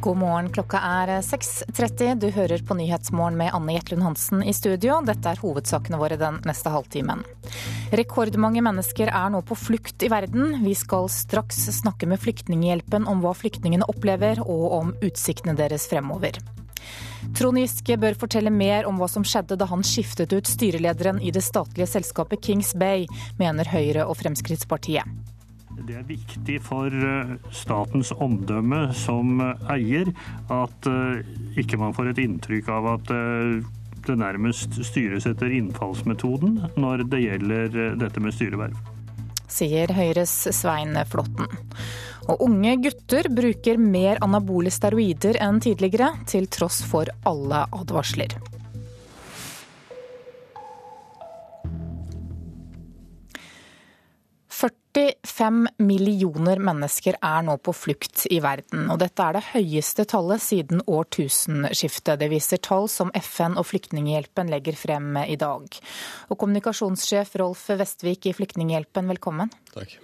God morgen, klokka er 6.30. Du hører på Nyhetsmorgen med Anne Jetlund Hansen i studio. Dette er hovedsakene våre den neste halvtimen. Rekordmange mennesker er nå på flukt i verden. Vi skal straks snakke med Flyktninghjelpen om hva flyktningene opplever, og om utsiktene deres fremover. Trond Giske bør fortelle mer om hva som skjedde da han skiftet ut styrelederen i det statlige selskapet Kings Bay, mener Høyre og Fremskrittspartiet. Det er viktig for eh, statens omdømme som eh, eier at eh, ikke man får et inntrykk av at det nærmest styres etter innfallsmetoden når det gjelder dette med styreverv. Sier Høyres Svein Flåtten. Og unge gutter bruker mer anabole steroider enn tidligere, til tross for alle advarsler. 45 millioner mennesker er nå på flukt i verden, og dette er det høyeste tallet siden årtusenskiftet. Det viser tall som FN og Flyktninghjelpen legger frem i dag. Og kommunikasjonssjef Rolf Vestvik i Flyktninghjelpen, velkommen. Takk.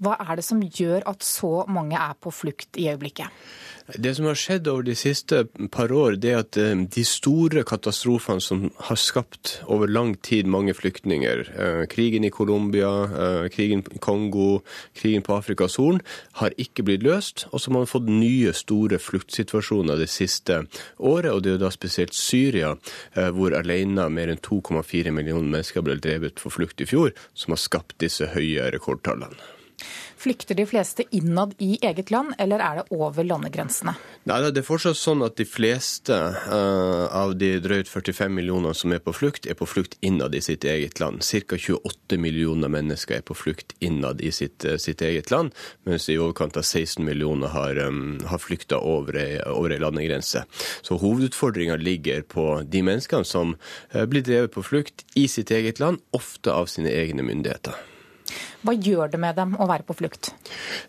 Hva er det som gjør at så mange er på flukt i øyeblikket? Det som har skjedd over de siste par år, det er at eh, de store katastrofene som har skapt over lang tid mange flyktninger, eh, krigen i Colombia, eh, krigen i Kongo, krigen på Afrikas Horn, har ikke blitt løst. Og så har man fått nye store fluktsituasjoner det siste året, og det er jo da spesielt Syria, hvor alene mer enn 2,4 millioner mennesker ble drevet for flukt i fjor, som har skapt disse høye rekordtallene. Flykter de fleste innad i eget land, eller er det over landegrensene? Nei, Det er fortsatt sånn at de fleste uh, av de drøyt 45 millioner som er på flukt, er på flukt innad i sitt eget land. Ca. 28 millioner mennesker er på flukt innad i sitt, uh, sitt eget land, mens i overkant av 16 millioner har, um, har flykta over ei, landegrense. Så hovedutfordringa ligger på de menneskene som blir drevet på flukt i sitt eget land, ofte av sine egne myndigheter. Hva gjør det med dem å være på flukt?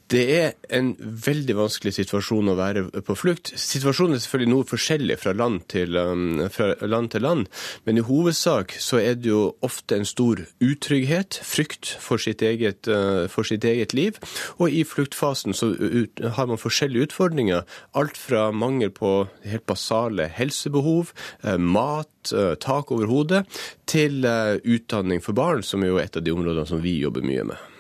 Det er en veldig vanskelig situasjon å være på flukt. Situasjonen er selvfølgelig noe forskjellig fra land til, um, fra land, til land, men i hovedsak så er det jo ofte en stor utrygghet, frykt for sitt eget, uh, for sitt eget liv. Og i fluktfasen så har man forskjellige utfordringer. Alt fra mangel på helt basale helsebehov, uh, mat, uh, tak over hodet, til utdanning for barn, som er jo et av de områdene som vi jobber mye med.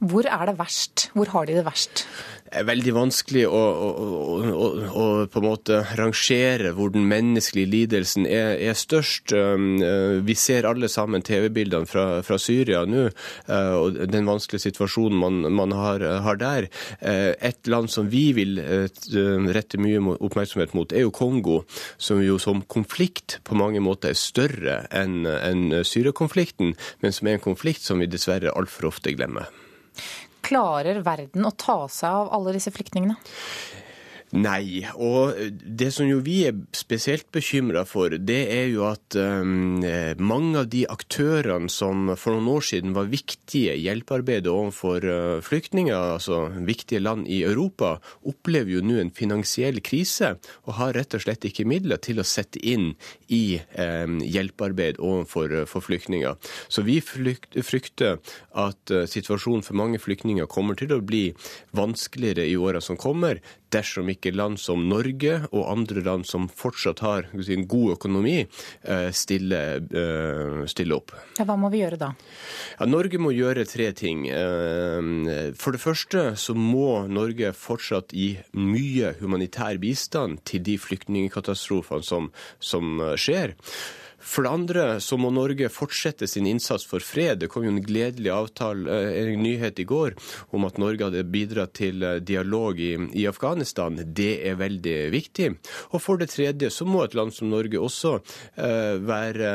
Hvor er det verst? Hvor har de det verst? Det er veldig vanskelig å, å, å, å på en måte rangere hvor den menneskelige lidelsen er, er størst. Um, uh, vi ser alle sammen TV-bildene fra, fra, Syria nå, uh, og den vanskelige situasjonen man, man har, har, der. Uh, et land som vi vil rette mye oppmerksomhet mot, er jo Kongo, som jo som konflikt på mange måter er større enn en Syria-konflikten, men som er en konflikt som vi dessverre altfor ofte glemmer. Klarer verden å ta seg av alle disse flyktningene? Nei, og det som jo vi er spesielt bekymra for, det er jo at um, mange av de aktørene som for noen år siden var viktige i hjelpearbeidet overfor uh, flyktninger, altså viktige land i Europa, opplever jo nå en finansiell krise og har rett og slett ikke midler til å sette inn i um, hjelpearbeid overfor for flyktninger. Så vi frykter at situasjonen for mange flyktninger kommer til å bli vanskeligere i åra som kommer dersom ikke land som Norge og andre land som fortsatt har en god økonomi, eh, stiller, eh, stille opp. Ja, hva må vi gjøre da? Ja, Norge må gjøre tre ting. Eh, for det første så må Norge fortsatt gi mye humanitær bistand til de flyktningkatastrofene som, som skjer. For det andre så må Norge fortsette sin innsats for fred. Det kom jo en gledelig avtale, eh, en nyhet i går om at Norge hadde bidratt til eh, dialog i, i Afghanistan. Det er veldig viktig. Og for det tredje så må et land som Norge også eh, være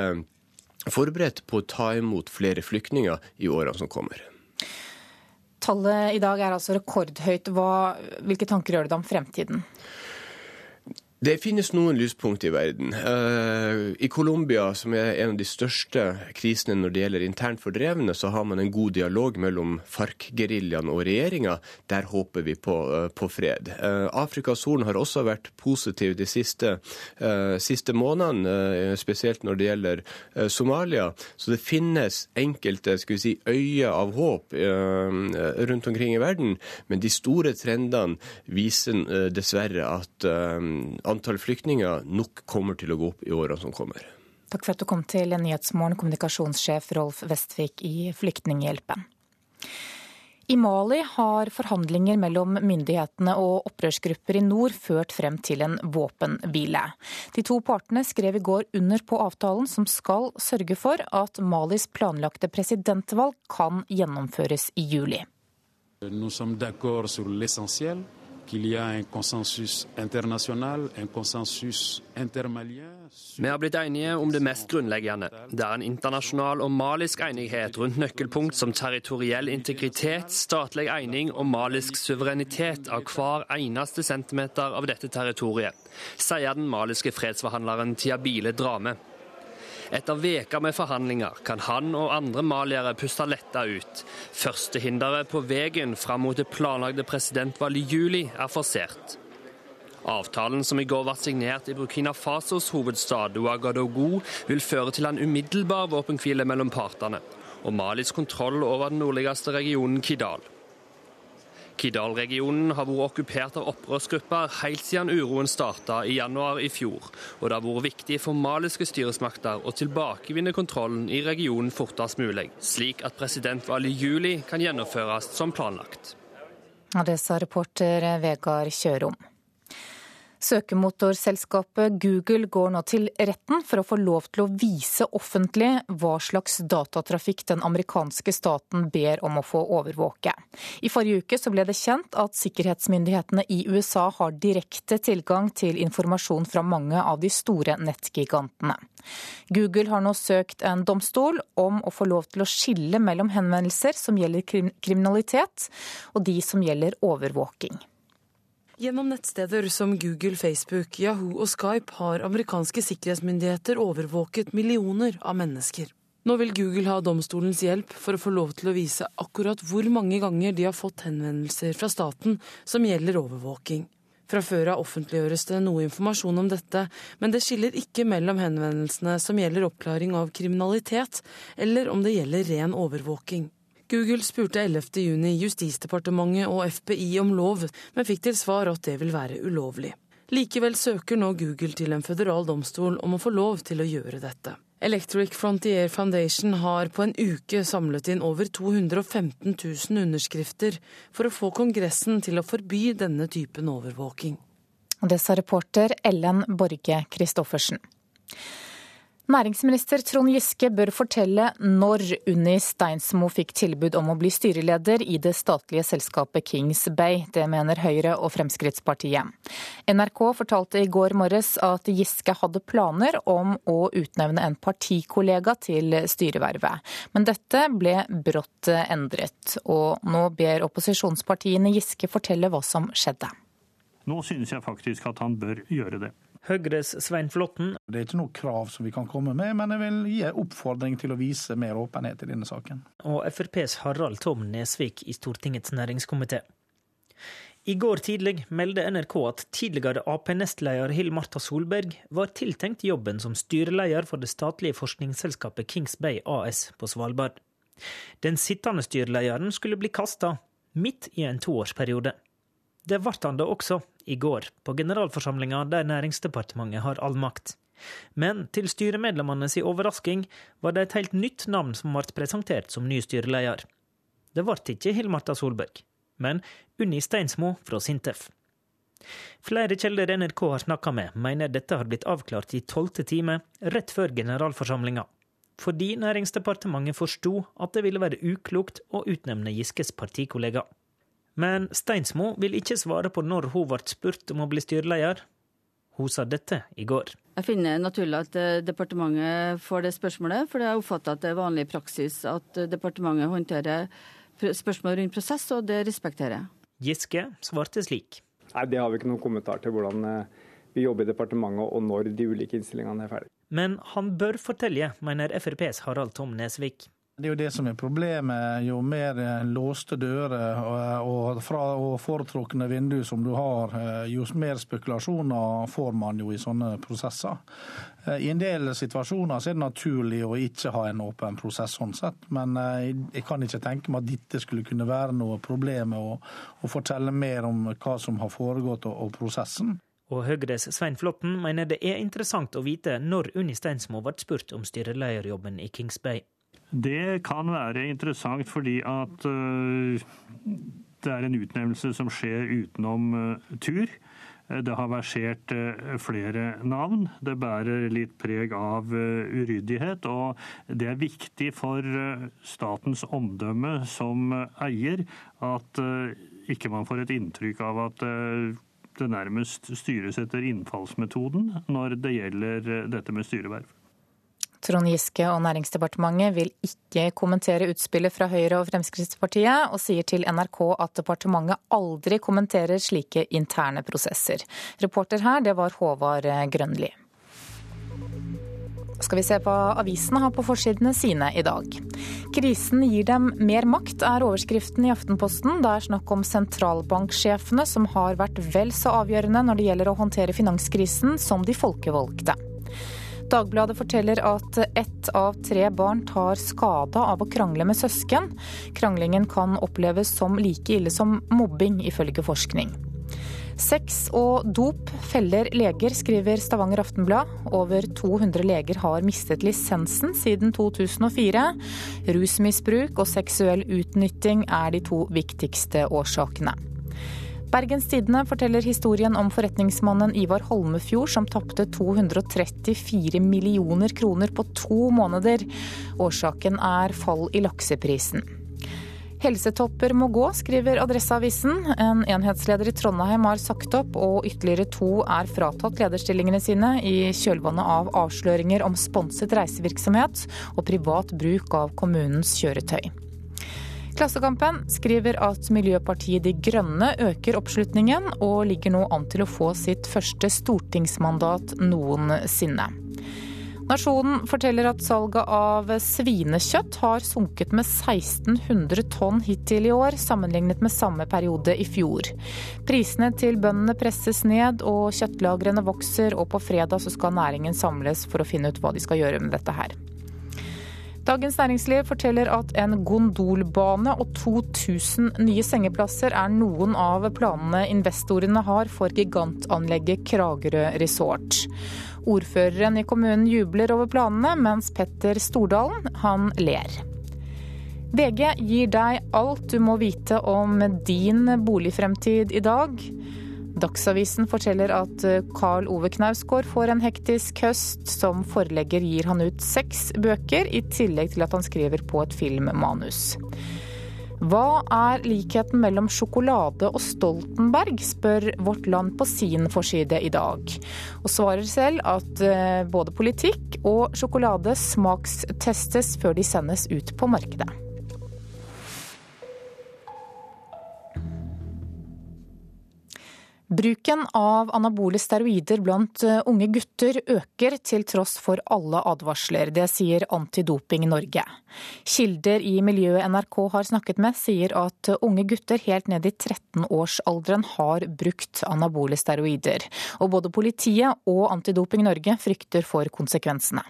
forberedt på å ta imot flere flyktninger i årene som kommer. Tallet i dag er altså rekordhøyt. Hva, hvilke tanker gjør det om fremtiden? Det finnes noen lyspunkt i verden. Uh, I Colombia, som er en av de største krisene når det gjelder internt fordrevne, så har man en god dialog mellom FARC-geriljaen og regjeringa. Der håper vi på, uh, på fred. Uh, Afrikas Horn har også vært positiv de siste, siste månedene, spesielt når det gjelder Somalia. Så det finnes enkelte skal vi si, øyer av håp rundt omkring i verden. Men de store trendene viser dessverre at antall flyktninger nok kommer til å gå opp i årene som kommer. Takk for at du kom til Nyhetsmorgen, kommunikasjonssjef Rolf Vestvik i Flyktninghjelpen. I Mali har forhandlinger mellom myndighetene og opprørsgrupper i nord ført frem til en våpenhvile. De to partene skrev i går under på avtalen som skal sørge for at Malis planlagte presidentvalg kan gjennomføres i juli. Nous qu'il y a un consensus international, un consensus Vi har blitt enige om det mest grunnleggende. Det er en internasjonal og malisk enighet rundt nøkkelpunkt som territoriell integritet, statlig ening og malisk suverenitet av hver eneste centimeter av dette territoriet, sier den maliske fredsforhandleren Tiabile Drame. Etter veker med forhandlinger kan han og andre maliere puste letta ut. Første hinderet på veien fram mot det planlagte presidentvalget i juli er forsert. Avtalen som i går ble signert i Burkina Fasos hovedstad Ouagadougou, vil føre til en umiddelbar våpenhvile mellom partene, og Malis kontroll over den nordligste regionen Kidal. Kidal-regionen har vært okkupert av opprørsgrupper helt siden uroen starta i januar i fjor, og det har vært viktig for maliske styresmakter å tilbakevinne kontrollen i regionen fortest mulig, slik at presidentvalget i juli kan gjennomføres som planlagt. Ja, det sa reporter Vegard Kjørom. Søkemotorselskapet Google går nå til retten for å få lov til å vise offentlig hva slags datatrafikk den amerikanske staten ber om å få overvåke. I forrige uke så ble det kjent at sikkerhetsmyndighetene i USA har direkte tilgang til informasjon fra mange av de store nettgigantene. Google har nå søkt en domstol om å få lov til å skille mellom henvendelser som gjelder kriminalitet, og de som gjelder overvåking. Gjennom nettsteder som Google, Facebook, Yahoo og Skype har amerikanske sikkerhetsmyndigheter overvåket millioner av mennesker. Nå vil Google ha domstolens hjelp for å få lov til å vise akkurat hvor mange ganger de har fått henvendelser fra staten som gjelder overvåking. Fra før av offentliggjøres det noe informasjon om dette, men det skiller ikke mellom henvendelsene som gjelder oppklaring av kriminalitet, eller om det gjelder ren overvåking. Google spurte 11.6 Justisdepartementet og FBI om lov, men fikk til svar at det vil være ulovlig. Likevel søker nå Google til en føderal domstol om å få lov til å gjøre dette. Electric Frontier Foundation har på en uke samlet inn over 215 000 underskrifter for å få Kongressen til å forby denne typen overvåking. Det sa reporter Ellen Borge Christoffersen. Næringsminister Trond Giske bør fortelle når Unni Steinsmo fikk tilbud om å bli styreleder i det statlige selskapet Kings Bay. Det mener Høyre og Fremskrittspartiet. NRK fortalte i går morges at Giske hadde planer om å utnevne en partikollega til styrevervet. Men dette ble brått endret, og nå ber opposisjonspartiene Giske fortelle hva som skjedde. Nå synes jeg faktisk at han bør gjøre det. Høyres Svein Flåtten. Det er ikke noe krav som vi kan komme med, men jeg vil gi en oppfordring til å vise mer åpenhet i denne saken. Og FrPs Harald Tom Nesvik i Stortingets næringskomité. I går tidlig meldte NRK at tidligere Ap-nestleder Hill Marta Solberg var tiltenkt jobben som styreleder for det statlige forskningsselskapet Kings Bay AS på Svalbard. Den sittende styrelederen skulle bli kasta, midt i en toårsperiode. Det ble han da også, i går, på generalforsamlinga der Næringsdepartementet har all makt. Men til styremedlemmene si overrasking var det et helt nytt navn som ble presentert som ny styreleder. Det ble ikke Hill-Marta Solberg, men Unni Steinsmo fra Sintef. Flere kilder NRK har snakka med, mener dette har blitt avklart i tolvte time, rett før generalforsamlinga. Fordi Næringsdepartementet forsto at det ville være uklokt å utnevne Giskes partikollega. Men Steinsmo vil ikke svare på når hun ble spurt om å bli styreleder. Hun sa dette i går. Jeg finner naturlig at eh, departementet får det spørsmålet, for jeg oppfatter at det er vanlig praksis at departementet håndterer spørsmål rundt prosess, og det respekterer jeg. Giske svarte slik. Nei, Det har vi ikke noen kommentar til hvordan eh, vi jobber i departementet og når de ulike innstillingene er ferdige. Men han bør fortelle, mener FrPs Harald Tom Nesvik. Det er jo det som er problemet. Jo mer låste dører og, fra, og foretrukne vinduer som du har, jo mer spekulasjoner får man jo i sånne prosesser. I en del situasjoner så er det naturlig å ikke ha en åpen prosess sånn sett, men jeg kan ikke tenke meg at dette skulle kunne være noe problem å, å fortelle mer om hva som har foregått og, og prosessen. Og Høyres Svein Flåtten mener det er interessant å vite når Unni Steinsmo ble spurt om styrelederjobben i Kings Bay. Det kan være interessant fordi at uh, det er en utnevnelse som skjer utenom uh, tur. Det har versert flere navn. Det bærer litt preg av uryddighet. Og det er viktig for statens omdømme som eier at ikke man får et inntrykk av at det nærmest styres etter innfallsmetoden når det gjelder dette med styreverv. Trond Giske og Næringsdepartementet vil ikke kommentere utspillet fra Høyre og Fremskrittspartiet, og sier til NRK at departementet aldri kommenterer slike interne prosesser. Reporter her, det var Håvard Grønli. Skal vi se hva avisene har på forsidene sine i dag. Krisen gir dem mer makt, er overskriften i Aftenposten. Det er snakk om sentralbanksjefene som har vært vel så avgjørende når det gjelder å håndtere finanskrisen, som de folkevalgte. Dagbladet forteller at ett av tre barn tar skade av å krangle med søsken. Kranglingen kan oppleves som like ille som mobbing, ifølge forskning. Sex og dop feller leger, skriver Stavanger Aftenblad. Over 200 leger har mistet lisensen siden 2004. Rusmisbruk og seksuell utnytting er de to viktigste årsakene. Bergens Tidende forteller historien om forretningsmannen Ivar Holmefjord som tapte 234 millioner kroner på to måneder. Årsaken er fall i lakseprisen. Helsetopper må gå, skriver Adresseavisen. En enhetsleder i Trondheim har sagt opp, og ytterligere to er fratatt lederstillingene sine i kjølvannet av avsløringer om sponset reisevirksomhet og privat bruk av kommunens kjøretøy. Klassekampen skriver at Miljøpartiet De Grønne øker oppslutningen, og ligger nå an til å få sitt første stortingsmandat noensinne. Nasjonen forteller at salget av svinekjøtt har sunket med 1600 tonn hittil i år, sammenlignet med samme periode i fjor. Prisene til bøndene presses ned og kjøttlagrene vokser, og på fredag skal næringen samles for å finne ut hva de skal gjøre med dette her. Dagens Næringsliv forteller at en gondolbane og 2000 nye sengeplasser er noen av planene investorene har for gigantanlegget Kragerø resort. Ordføreren i kommunen jubler over planene, mens Petter Stordalen, han ler. VG gir deg alt du må vite om din boligfremtid i dag. Dagsavisen forteller at Carl eh, Ove Knausgård får en hektisk høst. Som forlegger gir han ut seks bøker, i tillegg til at han skriver på et filmmanus. Hva er likheten mellom sjokolade og Stoltenberg, spør Vårt Land på sin forside i dag. Og svarer selv at eh, både politikk og sjokolade smakstestes før de sendes ut på markedet. Bruken av anabole steroider blant eh, unge gutter øker til tross for alle advarsler. Det sier Antidoping Norge. Kilder i miljøet NRK har snakket med, sier at unge gutter helt ned i 13-årsalderen har brukt anabole steroider. Og både politiet og Antidoping Norge frykter for konsekvensene.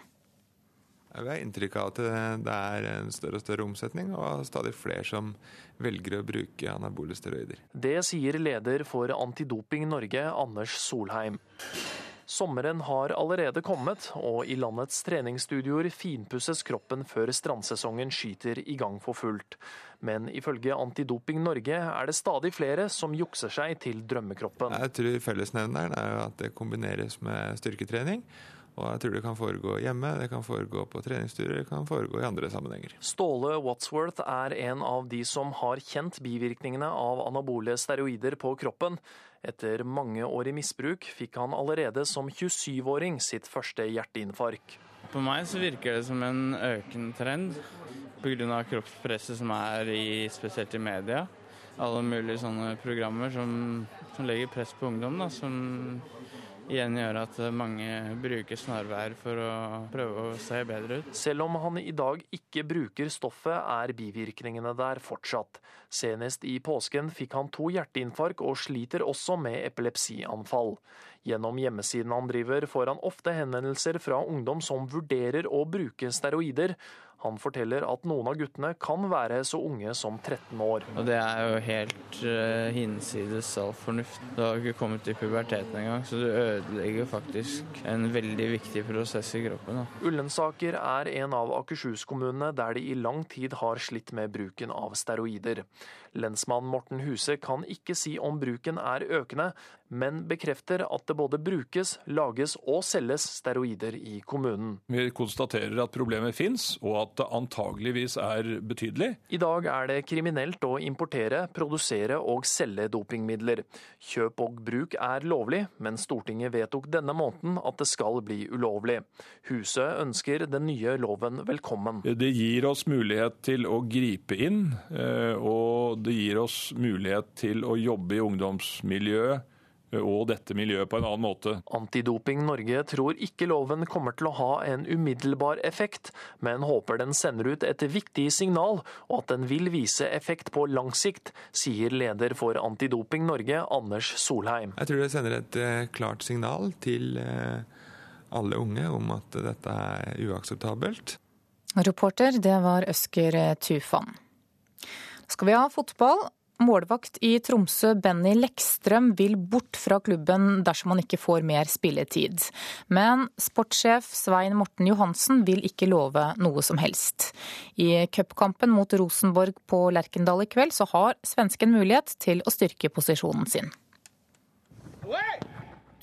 Vi har inntrykk av at det er en større og større omsetning, og stadig flere som velger å bruke anabole steroider. Det sier leder for Antidoping Norge, Anders Solheim. Sommeren har allerede kommet, og i landets treningsstudioer finpusses kroppen før strandsesongen skyter i gang for fullt. Men ifølge Antidoping Norge er det stadig flere som jukser seg til drømmekroppen. Jeg tror fellesnevneren er at det kombineres med styrketrening. Og jeg tror det kan foregå hjemme, det kan foregå på treningsturer, det kan foregå i andre sammenhenger. Ståle Watsworth er en av de som har kjent bivirkningene av anabole steroider på kroppen. Etter mange år i misbruk fikk han allerede som 27-åring sitt første hjerteinfarkt. På meg så virker det som en økende trend pga. kroppspresset som er i, spesielt i media. Alle mulige sånne programmer som, som legger press på ungdom, da, som igjen gjøre at mange bruker snarveier for å prøve å se bedre ut. Selv om han i dag ikke bruker stoffet, er bivirkningene der fortsatt. Senest i påsken fikk han to hjerteinfarkt og sliter også med epilepsianfall. Gjennom hjemmesiden han driver, får han ofte henvendelser fra ungdom som vurderer å bruke steroider. Han forteller at noen av guttene kan være så unge som 13 år. Og det er jo helt uh, hinsides all fornuft. Du har ikke kommet i puberteten engang, så du ødelegger faktisk en veldig viktig prosess i kroppen. Da. Ullensaker er en av Akershus-kommunene der de i lang tid har slitt med bruken av steroider. Lensmann Morten Huse kan ikke si om bruken er økende, men bekrefter at det både brukes, lages og selges steroider i kommunen. Vi konstaterer at problemet fins, og at det antageligvis er betydelig. I dag er det kriminelt å importere, produsere og selge dopingmidler. Kjøp og bruk er lovlig, men Stortinget vedtok denne måneden at det skal bli ulovlig. Huset ønsker den nye loven velkommen. Det gir oss mulighet til å gripe inn, eh, og det gir oss mulighet til å jobbe i ungdomsmiljøet og dette miljøet på en annen måte. Antidoping Norge tror ikke loven kommer til å ha en umiddelbar effekt, men håper den sender ut et viktig signal, og at den vil vise effekt på lang sikt, sier leder for Antidoping Norge, Anders Solheim. Jeg tror det sender et eh, klart signal til eh, alle unge om at dette er uakseptabelt. Reporter, det var Øsker Tufan. Skal vi ha fotball? Målvakt i Tromsø, Benny Lekstrøm, vil bort fra klubben dersom han ikke får mer spilletid. Men sportssjef Svein Morten Johansen vil ikke love noe som helst. I cupkampen mot Rosenborg på Lerkendal i kveld så har svensken mulighet til å styrke posisjonen sin.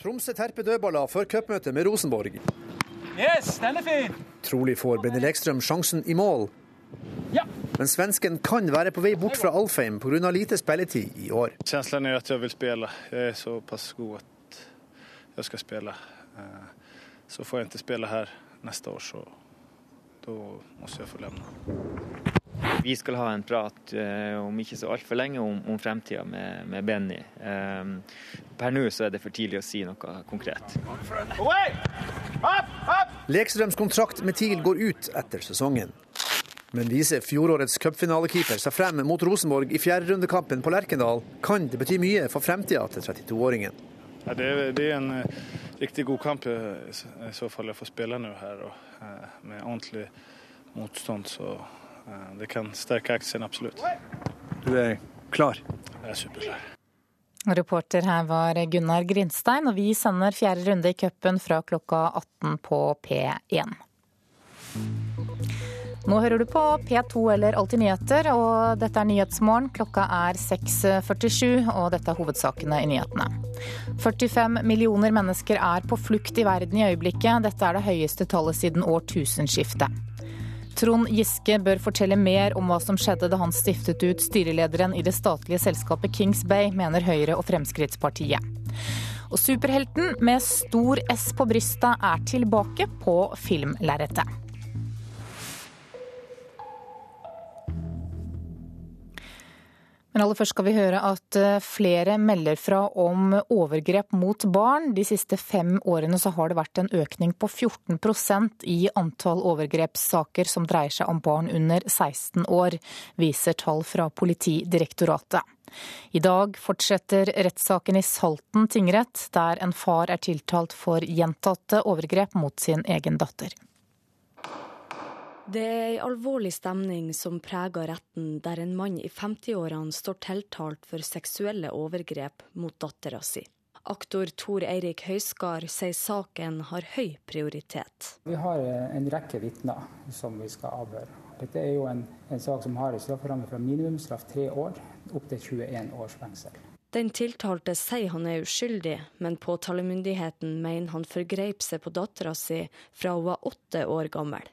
Tromsø terper dødballer før cupmøtet med Rosenborg. Yes, den er fin! Trolig får Benny Lekstrøm sjansen i mål. Ja. Men svensken kan være på vei bort fra Alfheim pga. lite spilletid i år. Følelsen er at jeg vil spille. Jeg er såpass god at jeg skal spille. Så får jeg ikke spille her neste år, så da må jeg få levne. Vi skal ha en prat om ikke så altfor lenge om, om fremtida med, med, Benny. Um, per nå så er det for tidlig å si noe konkret. Lekstrøms kontrakt med TIL går ut etter sesongen. Men viser fjorårets cupfinalekeeper seg frem mot Rosenborg i fjerderundekampen på Lerkendal, kan det bety mye for fremtida til 32-åringen. Ja, det, det, er en uh, riktig god kamp i så fall jeg får spille nå her, og, uh, med ordentlig motstand. Så uh, det kan sterke aksjen absolutt. Du er klar? Jeg er superklar. Reporter her var Gunnar Grindstein, og vi sender fjerde runde i cupen fra klokka 18 på P1. Nå hører du på P2 eller Alltid nyheter, og dette er Nyhetsmorgen. Klokka er 6.47, og dette er hovedsakene i nyhetene. 45 millioner mennesker er på flukt i verden i øyeblikket. Dette er det høyeste tallet siden årtusenskiftet. Trond Giske bør fortelle mer om hva som skjedde da han stiftet ut styrelederen i det statlige selskapet Kings Bay, mener Høyre og Fremskrittspartiet. Og superhelten med stor S på brystet er tilbake på filmlerretet. Men aller først skal vi høre at eh, flere melder fra om overgrep mot barn. De siste fem årene så har det vært en økning på 14% i antall overgrepssaker som dreier seg om barn under 16 år, viser tall fra Politidirektoratet. I dag fortsetter rettssaken i Salten tingrett, der en far er tiltalt for gjentatte overgrep mot sin egen datter. Det er ei alvorlig stemning som preger retten, der en mann i 50-årene står tiltalt for seksuelle overgrep mot dattera si. Aktor Tor Eirik Høyskar sier saken har høy prioritet. Vi har en rekke vitner som vi skal avhøre. Dette er jo en, en sak som har en strafferamme fra minimumsstraff tre år opp til 21 års fengsel. Den tiltalte sier han er uskyldig, men påtalemyndigheten mener han forgrep seg på dattera si fra hun var åtte år gammel.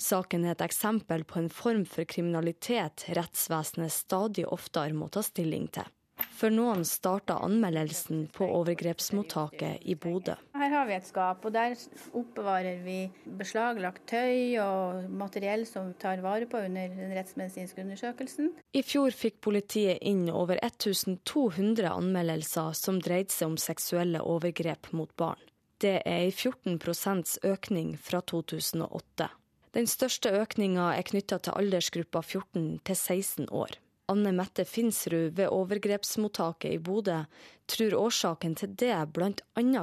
Saken er et eksempel på en form for kriminalitet rettsvesenet stadig oftere må ta stilling til. For noen starta anmeldelsen på overgrepsmottaket i Bodø. Her har vi et skap, og der oppbevarer vi beslaglagt tøy og materiell som tar vare på under den rettsmedisinske undersøkelsen. I fjor fikk politiet inn over 1200 anmeldelser som dreide seg om seksuelle overgrep mot barn. Det er en 14% økning fra 2008. Den største økninga er knytta til aldersgruppa 14 til 16 år. Anne Mette Finsrud ved overgrepsmottaket i Bodø tror årsaken til det bl.a.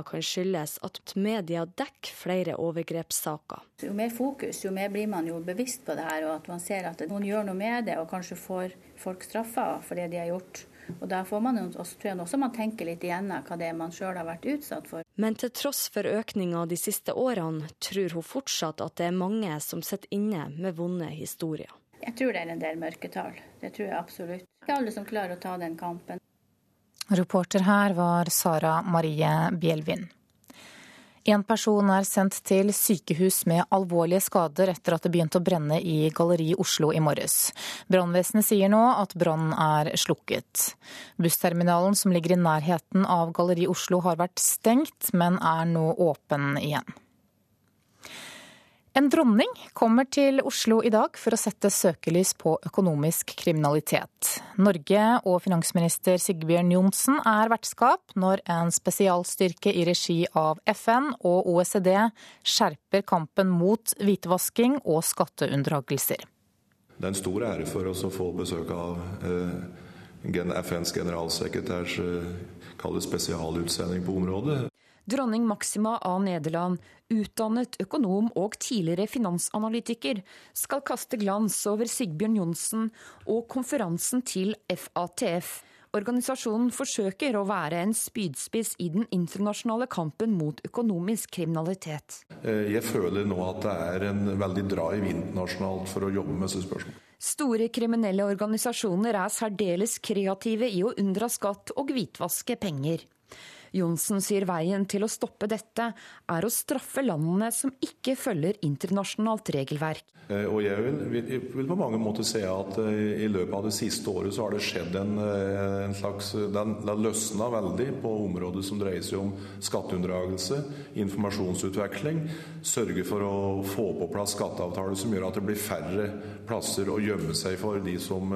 kan skyldes at media dekker flere overgrepssaker. Jo mer fokus, jo mer blir man jo bevisst på det her, og at man ser at noen gjør noe med det, og kanskje får folk straffa for det de har gjort. Og Da får man også, tror jeg også man tenker litt igjennom hva det er man sjøl har vært utsatt for. Men til tross for økninga de siste årene, tror hun fortsatt at det er mange som sitter inne med vonde historier. Jeg tror det er en del mørketall. Det tror jeg absolutt. Ikke alle som klarer å ta den kampen. Reporter her var Sara Marie Bjelvin. En person er sendt til sykehus med alvorlige skader etter at det begynte å brenne i Galleri Oslo i morges. Brannvesenet sier nå at brannen er slukket. Bussterminalen som ligger i nærheten av Galleri Oslo har vært stengt, men er nå åpen igjen. En dronning kommer til Oslo i dag for å sette søkelys på økonomisk kriminalitet. Norge og finansminister Sigbjørn Johnsen er vertskap når en spesialstyrke i regi av FN og OECD skjerper kampen mot hvitvasking og skatteunndragelser. Det er en stor ære for oss å få besøk av eh, FNs generalsekretærs eh, spesialutsending på området. Dronning Maxima av Nederland, utdannet økonom og tidligere finansanalytiker, skal kaste glans over Sigbjørn Johnsen og konferansen til FATF. Organisasjonen forsøker å være en spydspiss i den internasjonale kampen mot økonomisk kriminalitet. Eh, jeg føler nå at det er en veldig drive internasjonalt for å jobbe med disse spørsmålene. Store kriminelle organisasjoner er særdeles kreative i å unndra skatt og hvitvaske penger. Johnsen sier veien til å stoppe dette er å straffe landene som ikke følger internasjonalt regelverk. Eh, og jeg vil, vil, på mange måter se at eh, i løpet av det siste året så har det skjedd en, eh, en slags Den har løsna veldig på området som dreier seg om skatteunndragelse, informasjonsutveksling. Sørge for å få på plass skatteavtaler som gjør at det blir færre plasser å gjemme seg for de som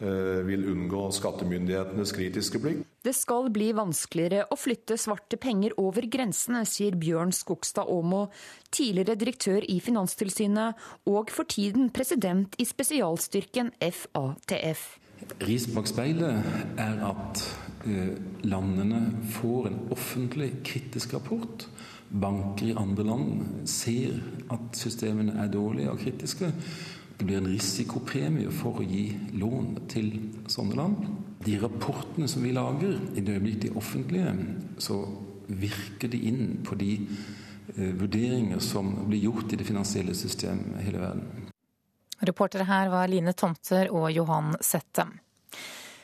vil unngå skattemyndighetenes kritiske blikk. Det skal bli vanskeligere å flytte svarte penger over grensene, sier Bjørn Skogstad Aamodt, tidligere direktør i Finanstilsynet og for tiden president i spesialstyrken FATF. Riset bak speilet er at eh, landene får en offentlig kritisk rapport. Banker i andre land ser at systemene er dårlige og kritiske. Det blir en risikopremie for å gi lån til sånne land de rapportene som vi lager, i det øyeblikk de offentlige, så virker de inn på de eh, vurderinger som blir gjort i det finansielle systemet i hele verden. Reportere her var Line Tomter og Johan Settem.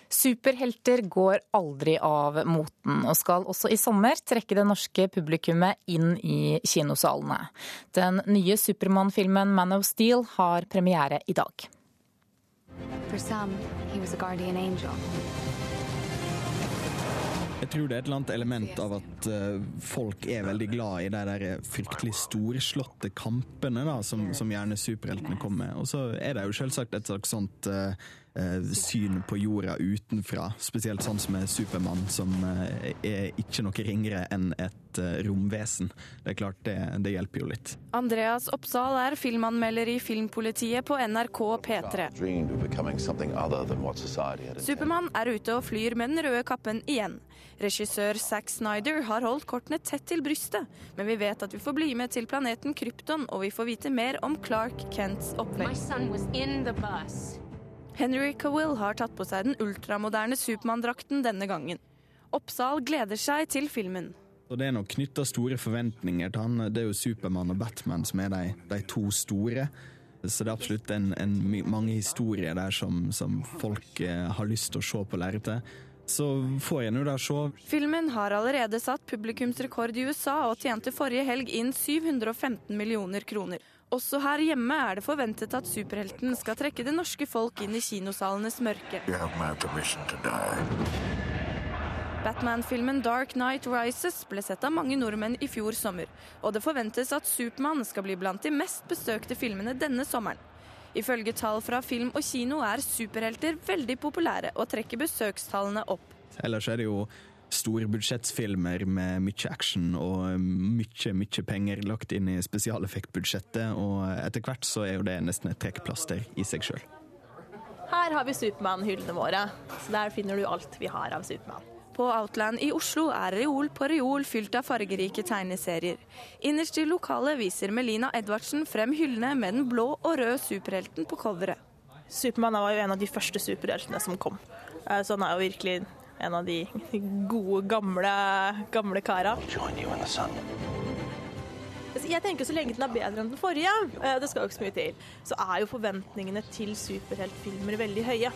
Superhelter går aldri av moten, og skal også i sommer trekke det norske publikummet inn i kinosalene. Den nye Supermann-filmen Man of Steel har premiere i dag. Some, he was a guardian angel. Jeg tror det er et eller annet element av at uh, folk er veldig glad i de der fryktelig storslåtte kampene da, som, som gjerne superheltene kommer med. Og så er det jo selvsagt et slags sånt uh, Eh, syn på jorda utenfra. Spesielt sånn som er Supermann, som eh, er ikke noe ringere enn et eh, romvesen. Det er klart, det, det hjelper jo litt. Andreas Oppsal er filmanmelder i Filmpolitiet på NRK P3. Supermann er ute og flyr med den røde kappen igjen. Regissør Zack Snyder har holdt kortene tett til brystet, men vi vet at vi får bli med til planeten Krypton, og vi får vite mer om Clark Kents oppvekst. Henry Cavill har tatt på seg den ultramoderne Supermann-drakten denne gangen. Oppsal gleder seg til filmen. Og Det er nok knytta store forventninger til han. Det er jo Supermann og Batman som er de, de to store. Så det er absolutt en, en, mange historier der som, som folk eh, har lyst til å se på lerretet. Så får jeg nå da se. Filmen har allerede satt publikumsrekord i USA og tjente forrige helg inn 715 millioner kroner. Også her hjemme er det forventet at superhelten skal trekke det norske folk inn i kinosalenes mørke. Batman-filmen Dark Knight Rises ble sett av mange nordmenn i fjor sommer, og det forventes at Supermann skal bli blant de mest besøkte filmene denne sommeren. Ifølge tall fra film og kino er superhelter veldig populære og trekker besøkstallene opp. Ellers er det jo storbudsjettsfilmer med mye action og mye, mye penger lagt inn i spesialeffektbudsjettet, og etter hvert så er jo det nesten et trekkplaster i seg sjøl. Her har vi Supermann-hyllene våre, så der finner du alt vi har av Supermann. På Outland i Oslo er reol på reol fylt av fargerike tegneserier. Innerst i lokalet viser Melina Edvardsen frem hyllene med den blå og røde superhelten på coveret. Supermann var jo en av de første superheltene som kom, Eh, så han er jo virkelig en av de gode, gamle, gamle kara. Jeg tenker Så lenge den er bedre enn den forrige, eh, det skal jo ikke så mye til, så er jo forventningene til superheltfilmer veldig høye.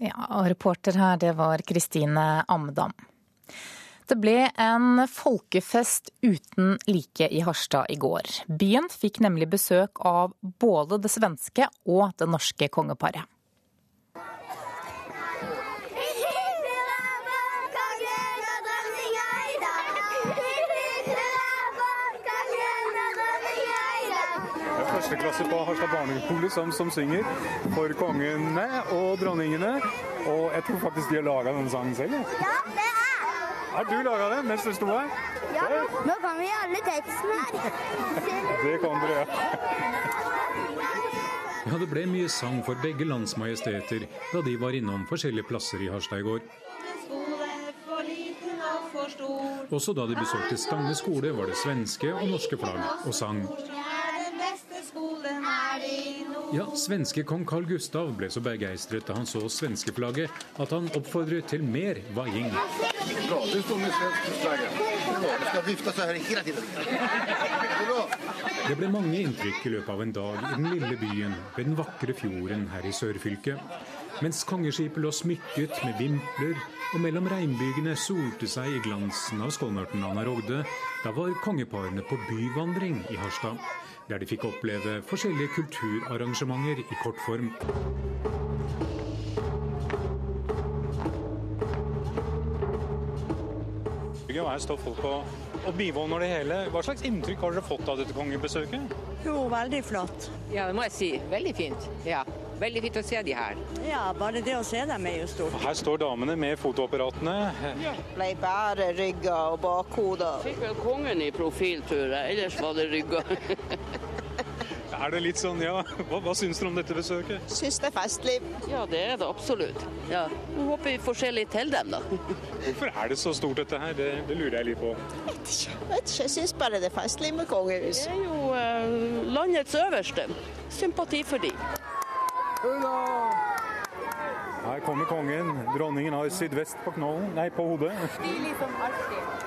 Ja, og reporter her, det var Kristine Amdam. Det ble en folkefest uten like i Harstad i går. Byen fikk nemlig besøk av både det svenske og det norske kongeparet. Det er første klasse på Harstad barneskole som, som synger for kongene og dronningene. Og jeg tror faktisk de har laga denne sangen selv. Ja, det er. Har du laga den mens du sto her? Ja, nå kan vi alle teksten her. Det kan dere ja. Ja, det ble mye sang for begge landsmajesteter da de var innom forskjellige plasser i Harstad i går. Også da de besøkte Stange skole, var det svenske og norske flagg og sang. Ja, Svenske kong Carl Gustav ble så begeistret da han så svenskeflagget at han oppfordret til mer vaiing. Bra, du står med svenskeflagget. Bra, du skal vifte så her hele tiden. Det ble mange inntrykk i løpet av en dag i den lille byen ved den vakre fjorden her i sørfylket. Mens kongeskipet lå smykket med vimpler og mellom regnbygene solte seg i glansen av Skånørten-Anna Rogde, da var kongeparene på byvandring i Harstad, der de fikk oppleve forskjellige kulturarrangementer i kortform. Og her står folk og, og bivåner det hele. Hva slags inntrykk har dere fått av dette kongebesøket? Jo, veldig flott. Ja, det må jeg si. Veldig fint. Ja. Veldig fint å se de her. Ja, bare det å se dem er jo stort. Her står damene med fotoapparatene. Ble bare rygger og bakhoder. Fikk vel kongen i profilturet. Ellers var det rygger. Er det litt sånn, ja, Hva, hva syns dere om dette besøket? Syns det er festlig. Ja, det er det absolutt. Ja. Håper vi får se litt til dem, da. Hvorfor er det så stort dette her? Det, det lurer jeg litt på. Vet ikke. Vet ikke. Jeg syns bare det er festlig med kongehus. Det er jo eh, landets øverste. Sympati for de. Her kommer kongen. Dronningen har sydvest på knollen, nei, på hodet. Alltid.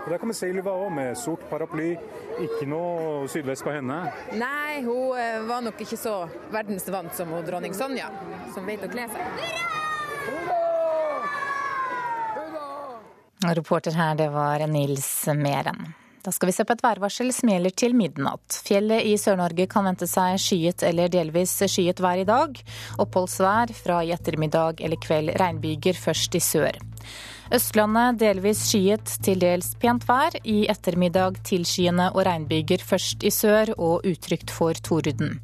Og Der kommer Silva òg, med sort paraply. Ikke noe sydvest på henne. Nei, hun eh, var nok ikke så verdensvant som hun dronning Sonja, som vet å kle seg. Reporter her, det var Nils Meren. Da skal vi se på et værvarsel som gjelder til midnatt. Fjellet i Sør-Norge kan vente seg skyet eller delvis skyet vær i dag. Oppholdsvær fra i ettermiddag eller kveld regnbyger først i sør. Østlandet delvis skyet, til dels pent vær. I ettermiddag tilskyende og regnbyger først i sør og utrygt for torden.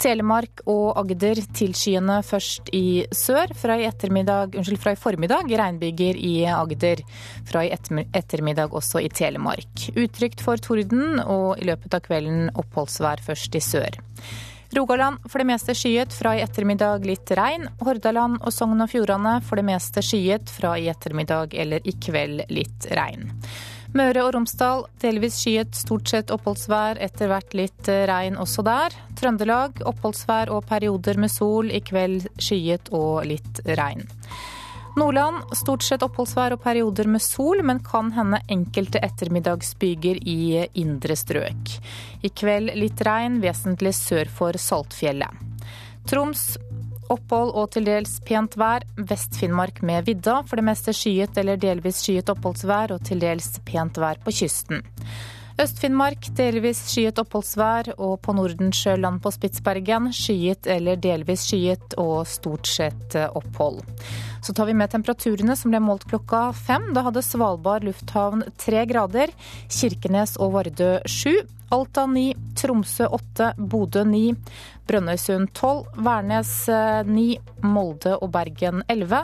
Telemark og Agder tilskyende først i sør. Fra i, unnskyld, fra i formiddag regnbyger i Agder. Fra i ettermiddag også i Telemark. Utrygt for torden, og i løpet av kvelden oppholdsvær først i sør. Rogaland for det meste skyet, fra i ettermiddag litt regn. Hordaland og Sogn og Fjordane for det meste skyet, fra i ettermiddag eller i kveld litt regn. Møre og Romsdal delvis skyet, stort sett oppholdsvær, etter hvert litt regn også der. Trøndelag oppholdsvær og perioder med sol, i kveld skyet og litt regn. Nordland stort sett oppholdsvær og perioder med sol, men kan hende enkelte ettermiddagsbyger i indre strøk. I kveld litt regn, vesentlig sør for Saltfjellet. Troms opphold og til dels pent vær. Vest-Finnmark med vidda. For det meste skyet eller delvis skyet oppholdsvær og til dels pent vær på kysten. Øst-Finnmark delvis skyet oppholdsvær, og på Nordensjøland på Spitsbergen skyet eller delvis skyet og stort sett opphold. Så tar vi med temperaturene som ble målt klokka fem. Da hadde Svalbard lufthavn tre grader, Kirkenes og Vardø sju. Alta 9, Tromsø 8, Bodø 9, Brønnøysund 12, Værnes 9, Molde og Bergen 11,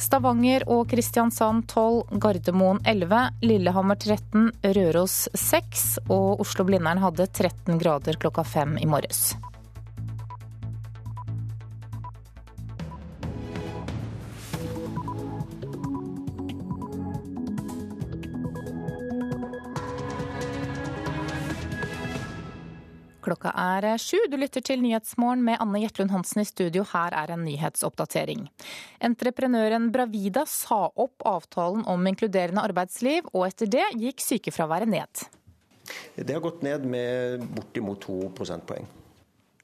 Stavanger og Kristiansand 12, Gardermoen 11, Lillehammer 13, Røros 6 og Oslo-Blindern hadde 13 grader klokka fem i morges. Klokka er sju. Du lytter til Nyhetsmorgen med Anne Jetlund Hansen i studio. Her er en nyhetsoppdatering. Entreprenøren Bravida sa opp avtalen om inkluderende arbeidsliv, og etter det gikk sykefraværet ned. Det har gått ned med bortimot to prosentpoeng.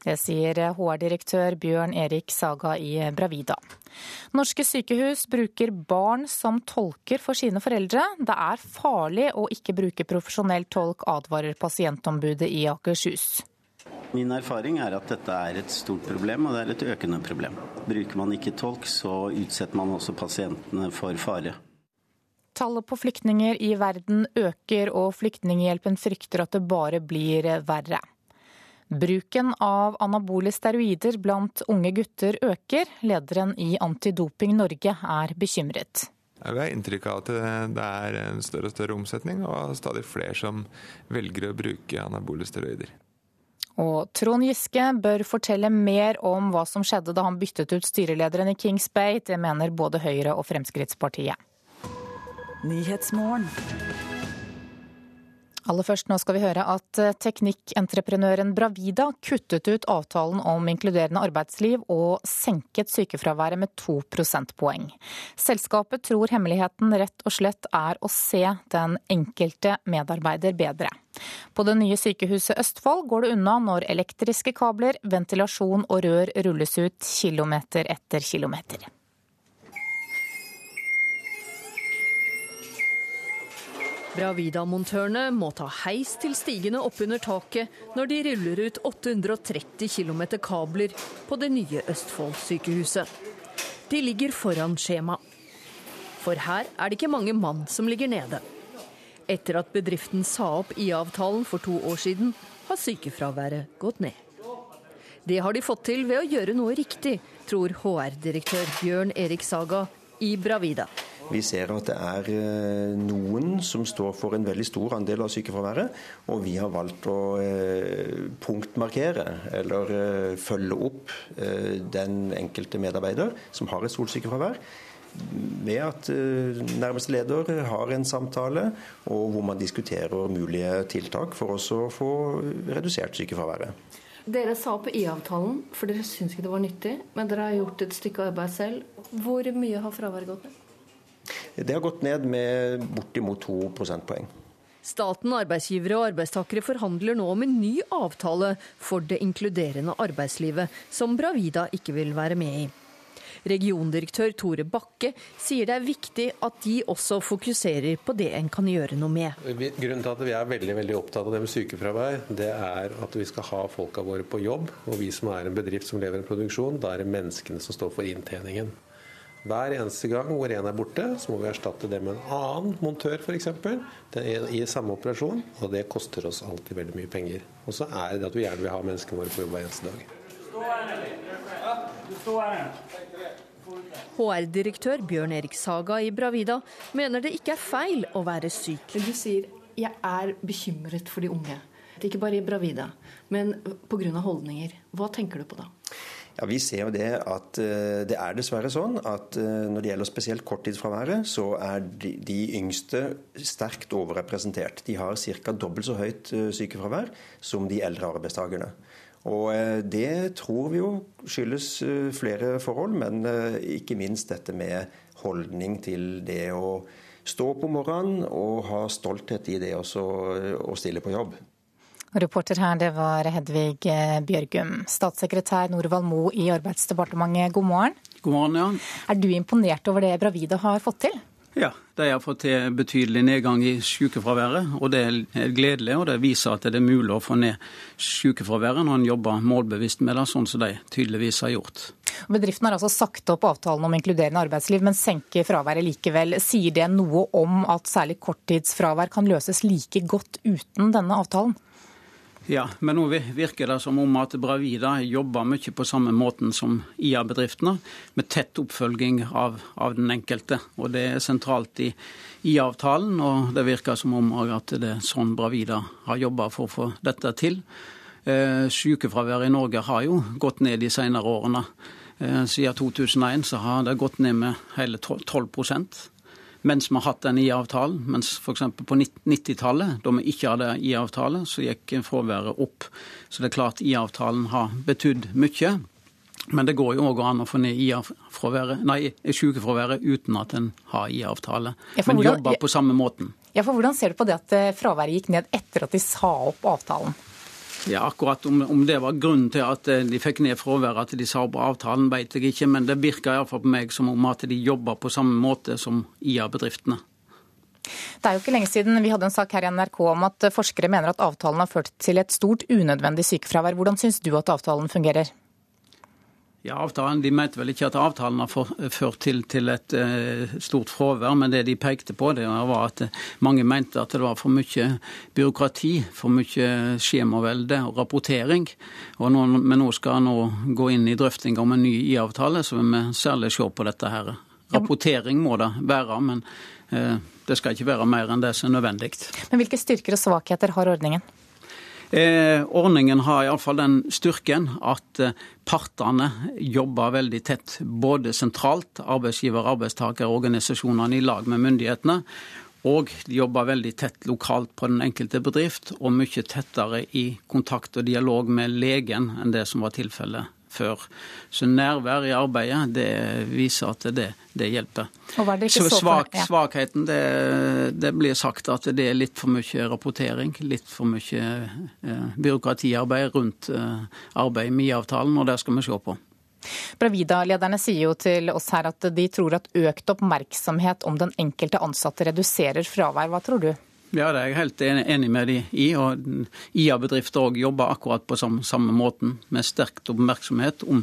Det sier HR-direktør Bjørn Erik Saga i Bravida. Norske sykehus bruker barn som tolker for sine foreldre. Det er farlig å ikke bruke profesjonell tolk, advarer pasientombudet i Akershus. Min erfaring er at dette er et stort problem, og det er et økende problem. Bruker man ikke tolk, så utsetter man også pasientene for fare. Tallet på flyktninger i verden øker, og Flyktninghjelpen frykter at det bare blir verre. Bruken av anabole steroider blant unge gutter øker. Lederen i Antidoping Norge er bekymret. Vi har inntrykk av at det er en større og større omsetning, og stadig flere som velger å bruke anabole steroider. Og Trond Giske bør fortelle mer om hva som skjedde da han byttet ut styrelederen i Kings Bay. Det mener både Høyre og Fremskrittspartiet. Aller først nå skal vi høre at teknikkentreprenøren Bravida kuttet ut avtalen om inkluderende arbeidsliv og senket sykefraværet med to prosentpoeng. Selskapet tror hemmeligheten rett og slett er å se den enkelte medarbeider bedre. På det nye sykehuset Østfold går det unna når elektriske kabler, ventilasjon og rør rulles ut kilometer etter kilometer. Bravida-montørene må ta heis til stigene oppunder taket når de ruller ut 830 km kabler på det nye Østfold-sykehuset. De ligger foran skjema. For her er det ikke mange mann som ligger nede. Etter at bedriften sa opp IA-avtalen for to år siden, har sykefraværet gått ned. Det har de fått til ved å gjøre noe riktig, tror HR-direktør Bjørn Erik Saga i Bravida. Vi ser at det er eh, noen som står for en veldig stor andel av sykefraværet, og vi har valgt å eh, punktmarkere, eller eh, følge opp, den enkelte medarbeider som har et stort sykefravær. Ved at nærmeste leder har en samtale, og hvor man diskuterer mulige tiltak for å få redusert sykefraværet. Dere sa på IA-avtalen, for dere syns ikke det var nyttig, men dere har gjort et stykke arbeid selv. Hvor mye har fraværet gått ned? Det har gått ned med bortimot to prosentpoeng. Staten, arbeidsgivere og arbeidstakere forhandler nå om en ny avtale for det inkluderende arbeidslivet, som Bravida ikke vil være med i. Regiondirektør Tore Bakke sier det er viktig at de også fokuserer på det en kan gjøre noe med. Grunnen til at vi er veldig veldig opptatt av det med sykefravær, det er at vi skal ha folka våre på jobb. Og vi som er en bedrift som lever en produksjon, da er det menneskene som står for inntjeningen. Hver eneste gang hvor en er borte, så må vi erstatte det med en annen montør f.eks. i samme operasjon, og det koster oss alltid veldig mye penger. Og så er det at vi gjerne vil ha menneskene våre på jobb hver eneste dag. HR-direktør Bjørn Erik Saga i Bravida mener det ikke er feil å være syk. Du sier jeg er bekymret for de unge. Ikke bare i Bravida, men pga. holdninger. Hva tenker du på da? Ja, Vi ser jo det at eh, det er dessverre sånn at eh, når det gjelder spesielt korttidsfraværet, så er de, yngste sterkt overrepresentert. De har ca. dobbelt så høyt eh, sykefravær som de eldre arbeidstakerne. Og Det tror vi jo skyldes flere forhold, men ikke minst dette med holdning til det å stå på morgenen og ha stolthet i det også å stille på jobb. Reporter her, det var Hedvig eh, Bjørgum. Statssekretær Norvald Mo i Arbeidsdepartementet, god morgen. God morgen, ja. Er du imponert over det Bravida har fått til? Ja, de har fått til betydelig nedgang i sykefraværet. og Det er gledelig, og det viser at det er mulig å få ned sykefraværet når en jobber målbevisst med det, sånn som de tydeligvis har gjort. Bedriften har altså sagt opp avtalen om inkluderende arbeidsliv, men senker fraværet likevel. Sier det noe om at særlig korttidsfravær kan løses like godt uten denne avtalen? Ja, men nå virker det som om at Bravida jobber mye på samme måten som IA-bedriftene, med tett oppfølging av, av, den enkelte. Og Det er sentralt i IA-avtalen, og det virker som om at det er sånn Bravida har jobba for å få dette til. Eh, sykefraværet i Norge har jo gått ned de senere årene. Eh, siden 2001 så har det gått ned med hele 12 mens vi har hatt den IA-avtalen. Mens f.eks. på 90-tallet, da vi ikke hadde IA-avtale, så gikk fraværet opp. Så det er klart IA-avtalen har betydd mye. Men det går jo òg an å få ned sykefraværet uten at en har IA-avtale. Men jobber på samme måten. Ja, for Hvordan ser du på det at eh, fraværet gikk ned etter at de sa opp avtalen? Ja, akkurat om, om, det var grunnen til at eh, de fikk ned fraværet, at de sa opp avtalen, vet jeg ikke. Men det virker iallfall på meg som om at de jobber på samme måte som IA-bedriftene. Det er jo ikke lenge siden vi hadde en sak her i NRK om at forskere mener at avtalen har ført til et stort unødvendig sykefravær. Hvordan syns du at avtalen fungerer? Ja, avtalen, De mente vel ikke at avtalen har ført til, til et uh, stort fravær, men det de pekte på, det var at mange mente at det var for mye byråkrati, for mye skjemavelde og rapportering. Og nå, men nå skal nå gå inn i drøfting om en ny IA-avtale, så vil vi særlig se på dette her. Rapportering må det være, men uh, det skal ikke være mer enn det som er nødvendig. Men Hvilke styrker og svakheter har ordningen? Eh, ordningen har iallfall den styrken at eh, partene jobber veldig tett, både sentralt, arbeidsgiver- og arbeidstakerorganisasjonene i lag med myndighetene. Og de jobber veldig tett lokalt på den enkelte bedrift, og mye tettere i kontakt og dialog med legen enn det som var tilfellet før. Så nærvær i arbeidet det viser at det, det hjelper. Det så svak, Svakheten det, det, blir sagt at det er litt for mye rapportering, litt for mye eh, byråkratiarbeid rundt eh, arbeidet med IA-avtalen, og det skal vi se på. Bravida-lederne sier jo til oss her at de tror at økt oppmerksomhet om den enkelte ansatte reduserer fravær. Hva tror du? Ja, det er jeg helt enig med de i. og IA-bedrifter òg jobber akkurat på samme, samme måten, med sterkt oppmerksomhet om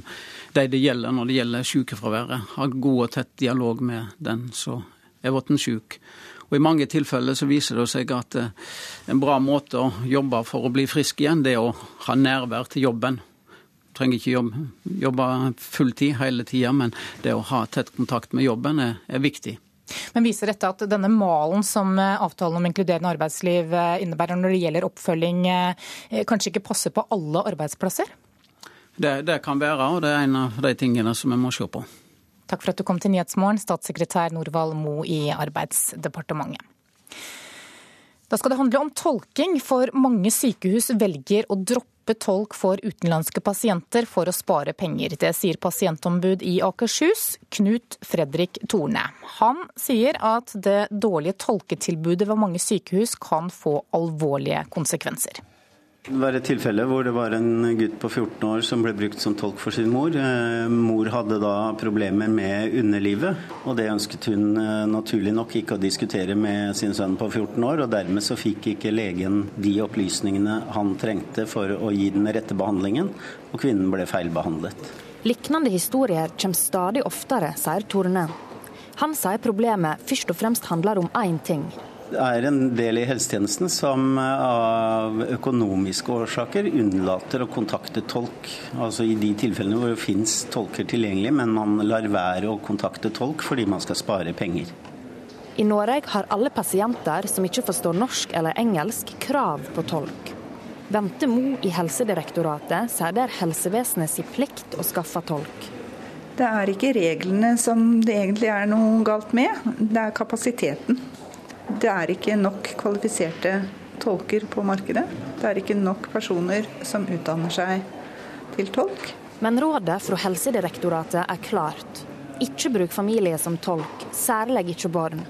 de det gjelder når det gjelder sykefraværet. Har god og tett dialog med den som er blitt syk. Og I mange tilfeller så viser det seg at eh, en bra måte å jobbe for å bli frisk igjen, det er å ha nærvær til jobben. Du trenger ikke jobbe, jobbe fulltid hele tida, men det å ha tett kontakt med jobben er, er viktig. Men viser dette at denne malen som eh, avtalen om inkluderende arbeidsliv eh, innebærer når det gjelder oppfølging, eh, kanskje ikke passer på alle arbeidsplasser? Det, det kan være, og det er en av de tingene som vi må se på. Takk for at du kom til Nyhetsmorgen, statssekretær Norvald Mo i Arbeidsdepartementet. Da skal det handle om tolking, for mange sykehus velger å droppe droppe tolk for utenlandske pasienter for å spare penger. Det sier pasientombud i Akershus, Knut Fredrik Torne. Han sier at det dårlige tolketilbudet ved mange sykehus kan få alvorlige konsekvenser. Det var et tilfelle hvor det var en gutt på 14 år som ble brukt som tolk for sin mor. Eh, mor hadde da problemer med underlivet, og det ønsket hun eh, naturlig nok ikke å diskutere med sin sønn på 14 år. og Dermed så fikk ikke legen de opplysningene han trengte for å gi den rette behandlingen, og kvinnen ble feilbehandlet. Liknende historier kommer stadig oftere, sier Torne. Han sier problemet først og fremst handler om én ting er en del i helsetjenesten som eh, av økonomiske årsaker unnlater å kontakte tolk. Altså i de tilfellene hvor det finnes tolker tilgjengelig, men man lar være å kontakte tolk fordi man skal spare penger. I Norge har alle pasienter som ikke forstår norsk eller engelsk, krav på tolk. Bente Mo i Helsedirektoratet sier det er helsevesenet plikt å skaffe tolk. Det er ikke reglene som det egentlig er noe galt med, det er kapasiteten. Det er ikke nok kvalifiserte tolker på markedet. Det er ikke nok personer som utdanner seg til tolk. Men rådet fra Helsedirektoratet er klart. Ikke bruk familie som tolk, særlig ikke barn.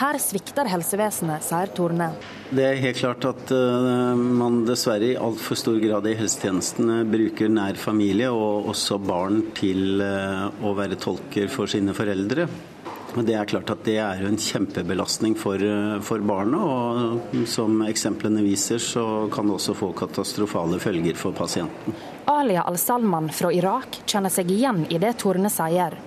Her svikter helsevesenet, sier Torne. Det er helt klart at uh, man dessverre i altfor stor grad i helsetjenesten bruker nær familie og også barn til uh, å være tolker for sine foreldre. Det er klart at det er en kjempebelastning for, uh, for barna, og som eksemplene viser, så kan det også få katastrofale følger for pasienten. Alia al-Salman fra Irak kjenner seg igjen i det Torne sier.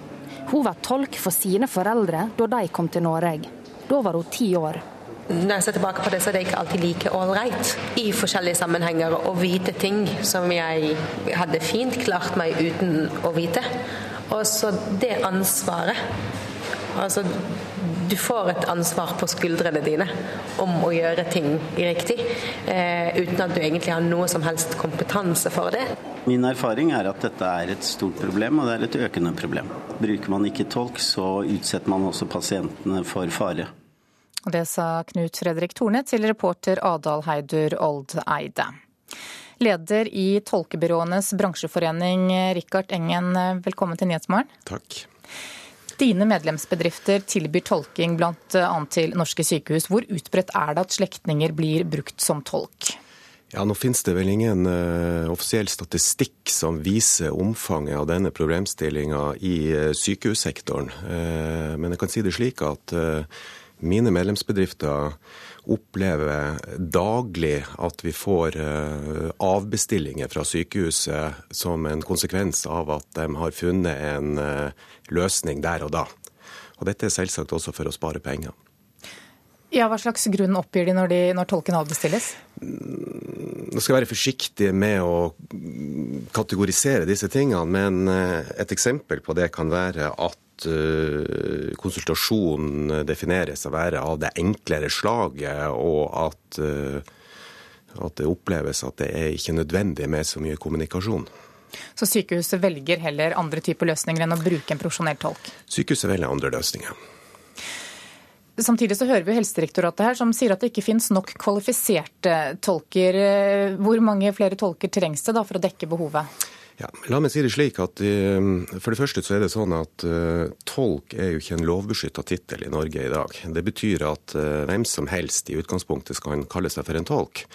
Hun var tolk for sine foreldre da de kom til Norge. Da var hun ti år. Når jeg ser tilbake på det, så er det ikke alltid like ålreit i forskjellige sammenhenger å vite ting som jeg hadde fint klart meg uten å vite. Og så det ansvaret. Altså, du får et ansvar på skuldrene dine om å gjøre ting riktig, eh, uten at du egentlig har noe som helst kompetanse for det. Min erfaring er at dette er et stort problem, og det er et økende problem. Bruker man ikke tolk, så utsetter man også pasientene for fare. Det sa Knut Fredrik Torne til reporter Adal Heidur Oldeide. Leder i Tolkebyråenes bransjeforening, Rikard Engen, velkommen til Nyhetsmorgen. Takk. Dine medlemsbedrifter tilbyr tolking bl.a. til norske sykehus. Hvor utbredt er det at slektninger blir brukt som tolk? Ja, Nå finnes det vel ingen uh, offisiell statistikk som viser omfanget av denne problemstillinga i uh, sykehussektoren. Uh, men jeg kan si det slik at mine medlemsbedrifter opplever daglig at vi får avbestillinger fra sykehuset som en konsekvens av at de har funnet en løsning der og da. Og dette er selvsagt også for å spare penger. Ja, Hva slags grunn oppgir de når, de, når tolken avbestilles? Nå skal være forsiktig med å kategorisere disse tingene, men eh, et eksempel på det kan være at uh, konsultasjon defineres å være av det enklere slaget, og at, uh, at det oppleves at det er ikke nødvendig med så mye kommunikasjon. Så sykehuset velger heller andre typer løsninger enn å bruke en profesjonell tolk? Sykehuset velger andre løsninger. Samtidig så hører vi Helsedirektoratet her som sier at det ikke finnes nok kvalifiserte tolker. Hvor mange flere tolker trengs det da for å dekke behovet? Ja, la meg si det slik at eh, For det første så er det sånn at uh, tolk er jo ikke en lovbeskytta tittel i Norge i dag. Det betyr at uh, hvem som helst i utgangspunktet skal kalle seg for en tolk.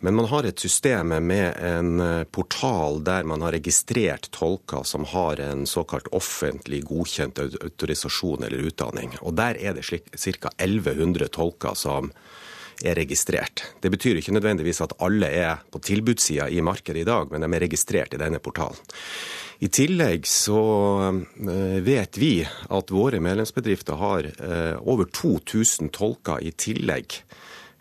Men man har et system med en eh, portal der man har registrert tolker som har en såkalt offentlig godkjent autorisasjon eller utdanning. Og der er det ca. 1100 tolker som er registrert. Det betyr ikke nødvendigvis at alle er på tilbudssida i markedet i dag, men de er registrert i denne portalen. I tillegg så eh, vet vi at våre medlemsbedrifter har eh, over 2000 tolker i tillegg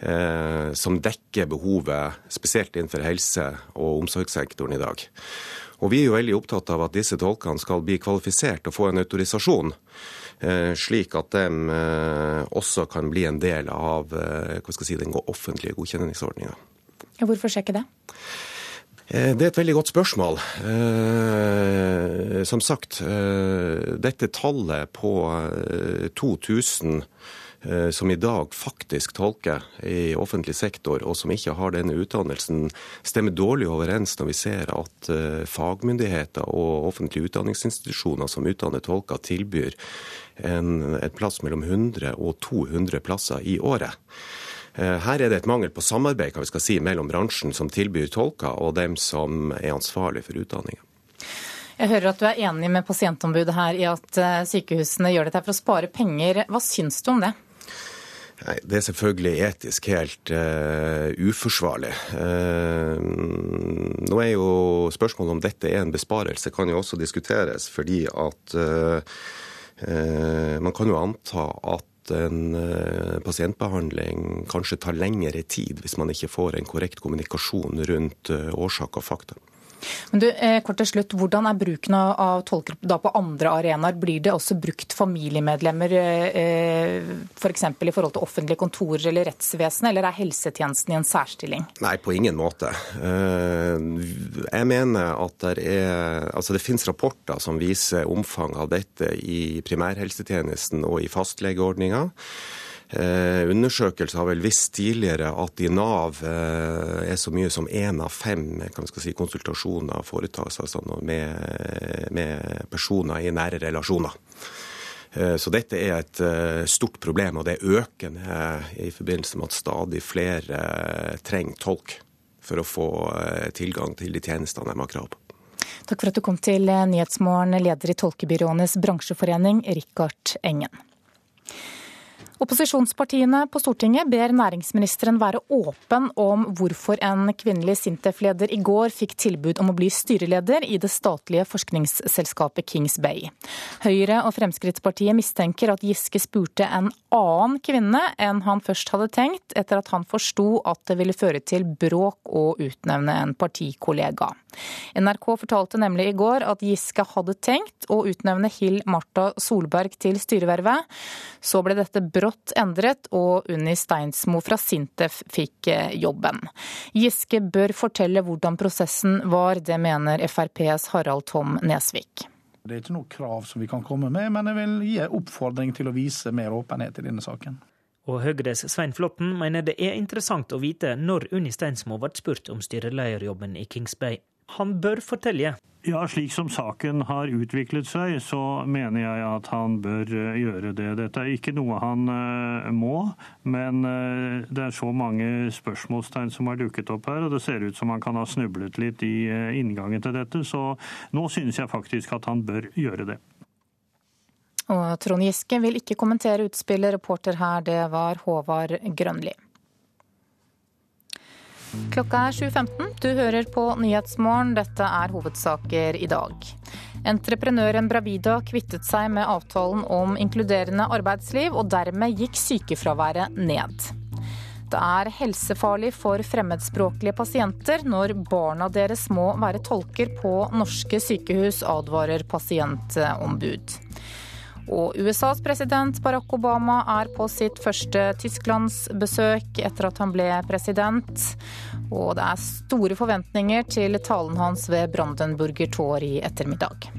eh, som dekker behovet, spesielt innenfor helse- og omsorgssektoren i dag. Og Vi er jo veldig opptatt av at disse tolkene skal bli kvalifisert og få en autorisasjon, slik at de eh, også kan bli en del av eh, si, den offentlige godkjenningsordninga. Hvorfor skjer ikke det? Eh, det er et veldig godt spørsmål. Eh, som sagt, eh, dette tallet på 2000 Eh, som i dag faktisk tolker i offentlig sektor, og som ikke har denne utdannelsen, stemmer dårlig overens når vi ser at eh, fagmyndigheter og offentlige utdanningsinstitusjoner som utdanner tolker, tilbyr en, en plass mellom 100 og 200 plasser i året. Eh, her er det et mangel på samarbeid hva vi skal si, mellom bransjen som tilbyr tolker, og dem som er ansvarlig for utdanningen. Jeg hører at du er enig med pasientombudet her i at sykehusene gjør dette for å spare penger. Hva syns du om det? Nei, Det er selvfølgelig etisk helt uh, uforsvarlig. Uh, nå er jo Spørsmålet om dette er en besparelse kan jo også diskuteres, fordi at uh, man kan jo anta at en pasientbehandling kanskje tar lengre tid hvis man ikke får en korrekt kommunikasjon rundt årsak og fakta. Men du, eh, kort til slutt, Hvordan er bruken av tolker da på andre arenaer? Blir det også brukt familiemedlemmer eh, f.eks. For i forhold til offentlige kontorer eller rettsvesenet, eller er helsetjenesten i en særstilling? Nei, på ingen måte. Eh, jeg mener at det er Altså det finnes rapporter som viser omfanget av dette i primærhelsetjenesten og i fastlegeordninga. Eh, undersøkelser har vel visst tidligere at i Nav eh, er så mye som én av fem si, konsultasjoner foretas altså med, med, personer i nære relasjoner. Så dette er et stort problem, og det er økende i forbindelse med at stadig flere trenger tolk for å få tilgang til de tjenestene de har krav på. Takk for at du kom til Nyhetsmorgen, leder i Tolkebyråenes bransjeforening, Rikard Engen. Opposisjonspartiene på Stortinget ber næringsministeren være åpen om hvorfor en kvinnelig Sintef-leder i går fikk tilbud om å bli styreleder i det statlige forskningsselskapet Kings Bay. Høyre og Fremskrittspartiet mistenker at Giske spurte en annen kvinne enn han først hadde tenkt, etter at han forsto at det ville føre til bråk å utnevne en partikollega. NRK fortalte nemlig i går at Giske hadde tenkt å utnevne Hill Marta Solberg til styrevervet. Så ble dette brått endret, og Unni Steinsmo fra Sintef fikk eh, jobben. Giske bør fortelle hvordan prosessen var, det mener FrPs Harald Tom Nesvik. Det er ikke noe krav som vi kan komme med, men jeg vil gi en oppfordring til å vise mer åpenhet i denne saken. Og Høyres Svein Flåtten mener det er interessant å vite når Unni Steinsmo ble spurt om styrelederjobben i Kings Bay han bør fortelle? Ja, slik som saken har utviklet seg, så mener jeg at han bør eh, gjøre det. Dette er ikke noe han uh, må, men uh, det er så mange spørsmålstegn som har dukket opp her, og det ser ut som han kan ha snublet litt i inngangen til dette. Så nå synes jeg faktisk at han bør gjøre det. Og Trond Giske vil ikke kommentere utspillet. Reporter her, det var Håvard Grønli. Klokka er 7.15. Du hører på Nyhetsmorgen. Dette er hovedsaker i dag. Entreprenøren Bravida kvittet seg med avtalen om inkluderende arbeidsliv, og dermed gikk sykefraværet ned. Det er helsefarlig for fremmedspråklige pasienter når barna deres må være tolker på norske sykehus, advarer pasientombud. Og USAs president Barack Obama er på sitt første tysklandsbesøk etter at han ble president. Og det er store forventninger til talen hans ved Brandenburger Tor i ettermiddag.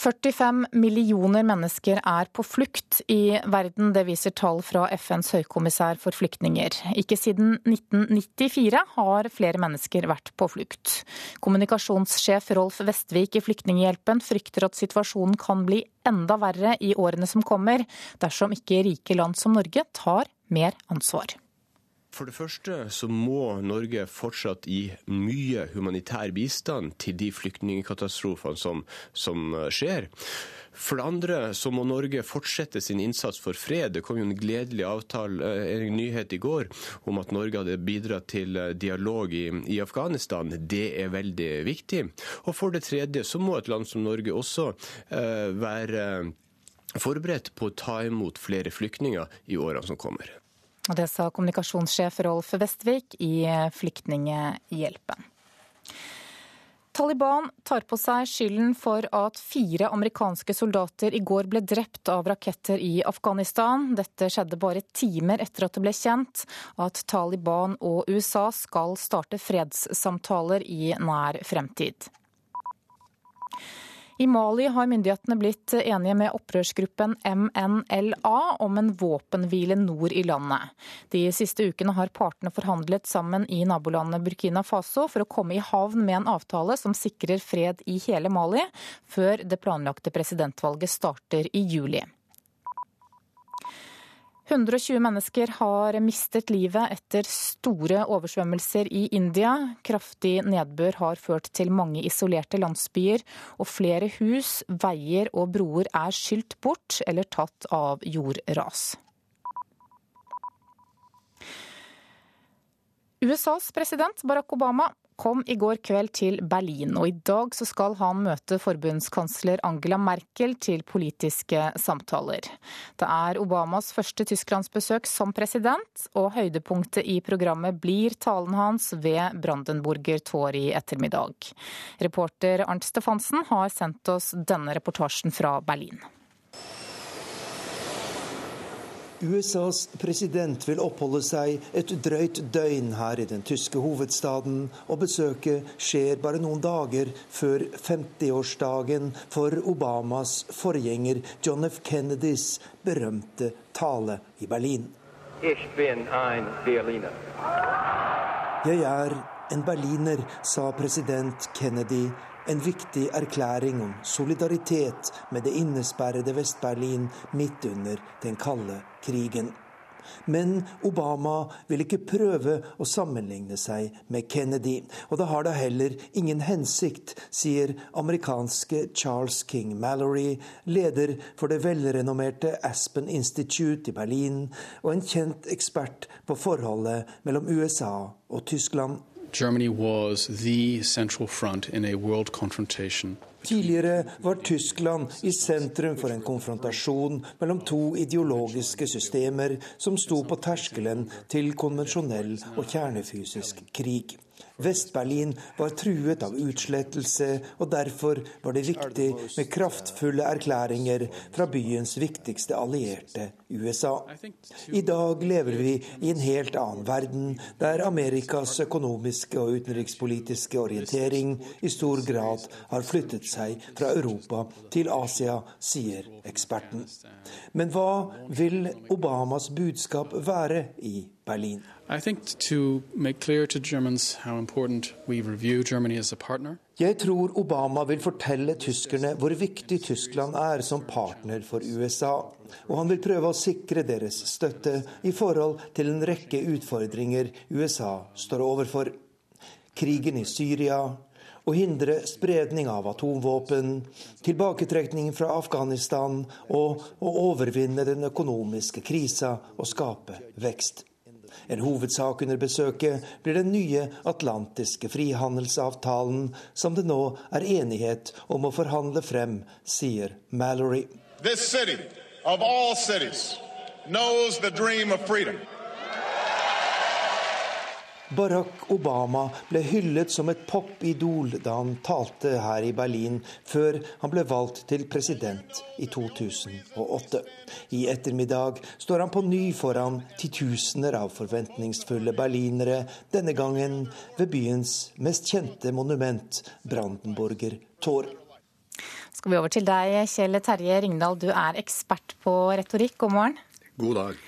45 millioner mennesker er på flukt i verden, det viser tall fra FNs høykommissær for flyktninger. Ikke siden 1994 har flere mennesker vært på flukt. Kommunikasjonssjef Rolf Vestvik i Flyktninghjelpen frykter at situasjonen kan bli enda verre i årene som kommer, dersom ikke rike land som Norge tar mer ansvar. For det første så må Norge fortsatt gi mye humanitær bistand til de flyktningkatastrofene som, som skjer. For det andre så må Norge fortsette sin innsats for fred. Det kom jo en gledelig avtale, eh, en nyhet i går om at Norge hadde bidratt til eh, dialog i, i, Afghanistan. Det er veldig viktig. Og for det tredje så må et land som Norge også eh, være forberedt på å ta imot flere flyktninger i årene som kommer. Og det sa kommunikasjonssjef Rolf Vestvik i Flyktninghjelpen. Taliban tar på seg skylden for at fire amerikanske soldater i går ble drept av raketter i Afghanistan. Dette skjedde bare timer etter at det ble kjent at Taliban og USA skal starte fredssamtaler i nær fremtid. I Mali har myndighetene blitt enige med opprørsgruppen MNLA om en våpenhvile nord i landet. De siste ukene har partene forhandlet sammen i nabolandet Burkina Faso for å komme i havn med en avtale som sikrer fred i hele Mali, før det planlagte presidentvalget starter i juli. 120 mennesker har mistet livet etter store oversvømmelser i India. Kraftig nedbør har ført til mange isolerte landsbyer, og flere hus, veier og broer er skylt bort eller tatt av jordras. USAs president Barack Obama kom i går kveld til Berlin, og i dag skal han møte forbundskansler Angela Merkel til politiske samtaler. Det er Obamas første tysklandsbesøk som president, og høydepunktet i programmet blir talen hans ved Brandenburger Tor i ettermiddag. Reporter Arnt Stefansen har sendt oss denne reportasjen fra Berlin. USAs president vil oppholde seg et drøyt døgn her i den tyske hovedstaden, og besøket skjer bare noen dager før 50-årsdagen for Obamas forgjenger John F. Kennedys berømte tale i Berlin. Jeg er En berliner, sa president Kennedy. En viktig erklæring om solidaritet med det innesperrede Vest-Berlin midt under den kalde krigen. Men Obama vil ikke prøve å sammenligne seg med Kennedy. Og det har da heller ingen hensikt, sier amerikanske Charles King Mallory, leder for det velrenommerte Aspen Institute i Berlin, og en kjent ekspert på forholdet mellom USA og Tyskland. Tidligere var Tyskland i sentrum for en konfrontasjon mellom to ideologiske systemer som sto på terskelen til konvensjonell og kjernefysisk krig. Vest-Berlin var truet av utslettelse, og derfor var det viktig med kraftfulle erklæringer fra byens viktigste allierte, USA. I dag lever vi i en helt annen verden, der Amerikas økonomiske og utenrikspolitiske orientering i stor grad har flyttet seg fra Europa til Asia, sier eksperten. Men hva vil Obamas budskap være i Berlin? Jeg tror Obama vil fortelle tyskerne hvor viktig Tyskland er som partner for USA. Og han vil prøve å sikre deres støtte i forhold til en rekke utfordringer USA står overfor. Krigen i Syria, å hindre spredning av atomvåpen, tilbaketrekning fra Afghanistan og å overvinne den økonomiske krisa og skape vekst. En hovedsak under besøket blir den nye atlantiske frihandelsavtalen, som det nå er enighet om å forhandle frem, sier Mallory. Barack Obama ble hyllet som et popidol da han talte her i Berlin, før han ble valgt til president i 2008. I ettermiddag står han på ny foran titusener av forventningsfulle berlinere, denne gangen ved byens mest kjente monument, Brandenburger Tor. Skal vi over til deg, Kjell Terje Ringdal, du er ekspert på retorikk. God morgen. God dag.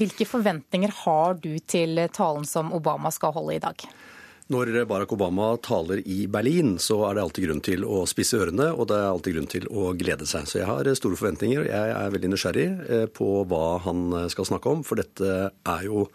Hvilke forventninger har du til talen som Obama skal holde i dag? Når Barack Obama taler i Berlin, så er det alltid grunn til å spisse ørene, og det er alltid grunn til å glede seg. Så jeg har store forventninger. Jeg er veldig nysgjerrig eh, på hva han skal snakke om, for dette er jo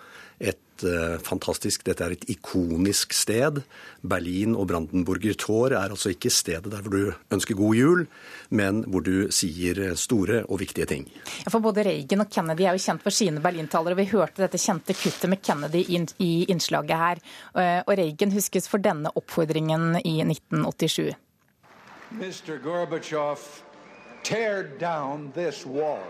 et Eh, fantastisk. Dette er et ikonisk sted. Berlin og Brandenburger Tor er altså ikke stedet der hvor du ønsker god jul, men hvor du sier store og viktige ting. Ja, for Både Reagan og Kennedy er jo kjent for sine berlintalere. Vi hørte dette kjente kuttet med Kennedy i innslaget her. Uh, og Reagan huskes for denne oppfordringen i 1987. Mr. Gorbachev, tear down this wall.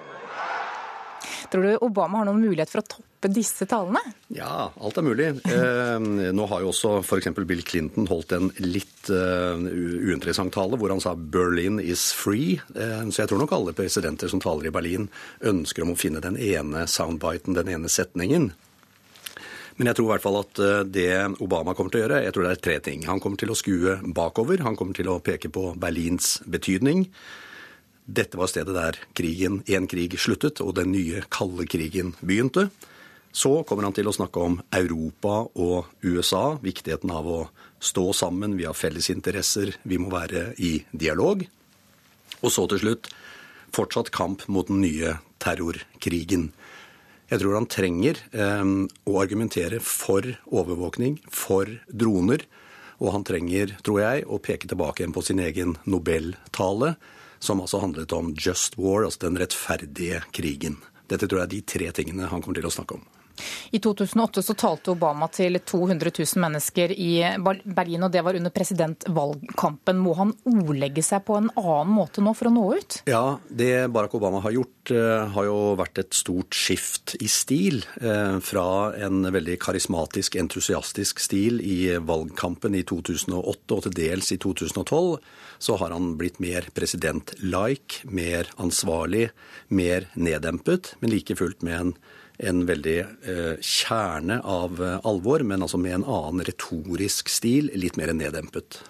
Tror du Obama har noen mulighet for å toppe disse talene? Ja, alt er mulig. Eh, nå har jo også f.eks. Bill Clinton holdt en litt uh, uinteressant tale hvor han sa 'Berlin is free'. Eh, så jeg tror nok alle presidenter som taler i Berlin, ønsker om å finne den ene soundbiten, den ene setningen. Men jeg tror i hvert fall at eh, det Obama kommer til å gjøre, jeg tror det er tre ting. Han kommer til å skue bakover. Han kommer til å peke på Berlins betydning. Dette var stedet der krigen, én krig sluttet og den nye kalde krigen begynte. Så kommer han til å snakke om Europa og USA, viktigheten av å stå sammen, vi har felles interesser, vi må være i dialog. Og så til slutt fortsatt kamp mot den nye terrorkrigen. Jeg tror han trenger eh, å argumentere for overvåkning, for droner. Og han trenger, tror jeg, å peke tilbake igjen på sin egen Nobeltale som altså handlet om just war, altså den rettferdige krigen. Dette tror jeg er de tre tingene han kommer til å snakke om. I 2008 så talte Obama til 200 000 mennesker i Berlin, og det var under presidentvalgkampen. Må han ordlegge seg på en annen måte nå for å nå ut? Ja, det Barack Obama har gjort, eh, har jo vært et stort skift i stil. Eh, fra en veldig karismatisk, entusiastisk stil i valgkampen i 2008 og til dels i 2012 så har han blitt mer president-like, mer ansvarlig, mer neddempet, men like fullt med en, en veldig eh, kjerne av eh, alvor, men altså med en annen retorisk stil, litt mer neddempet.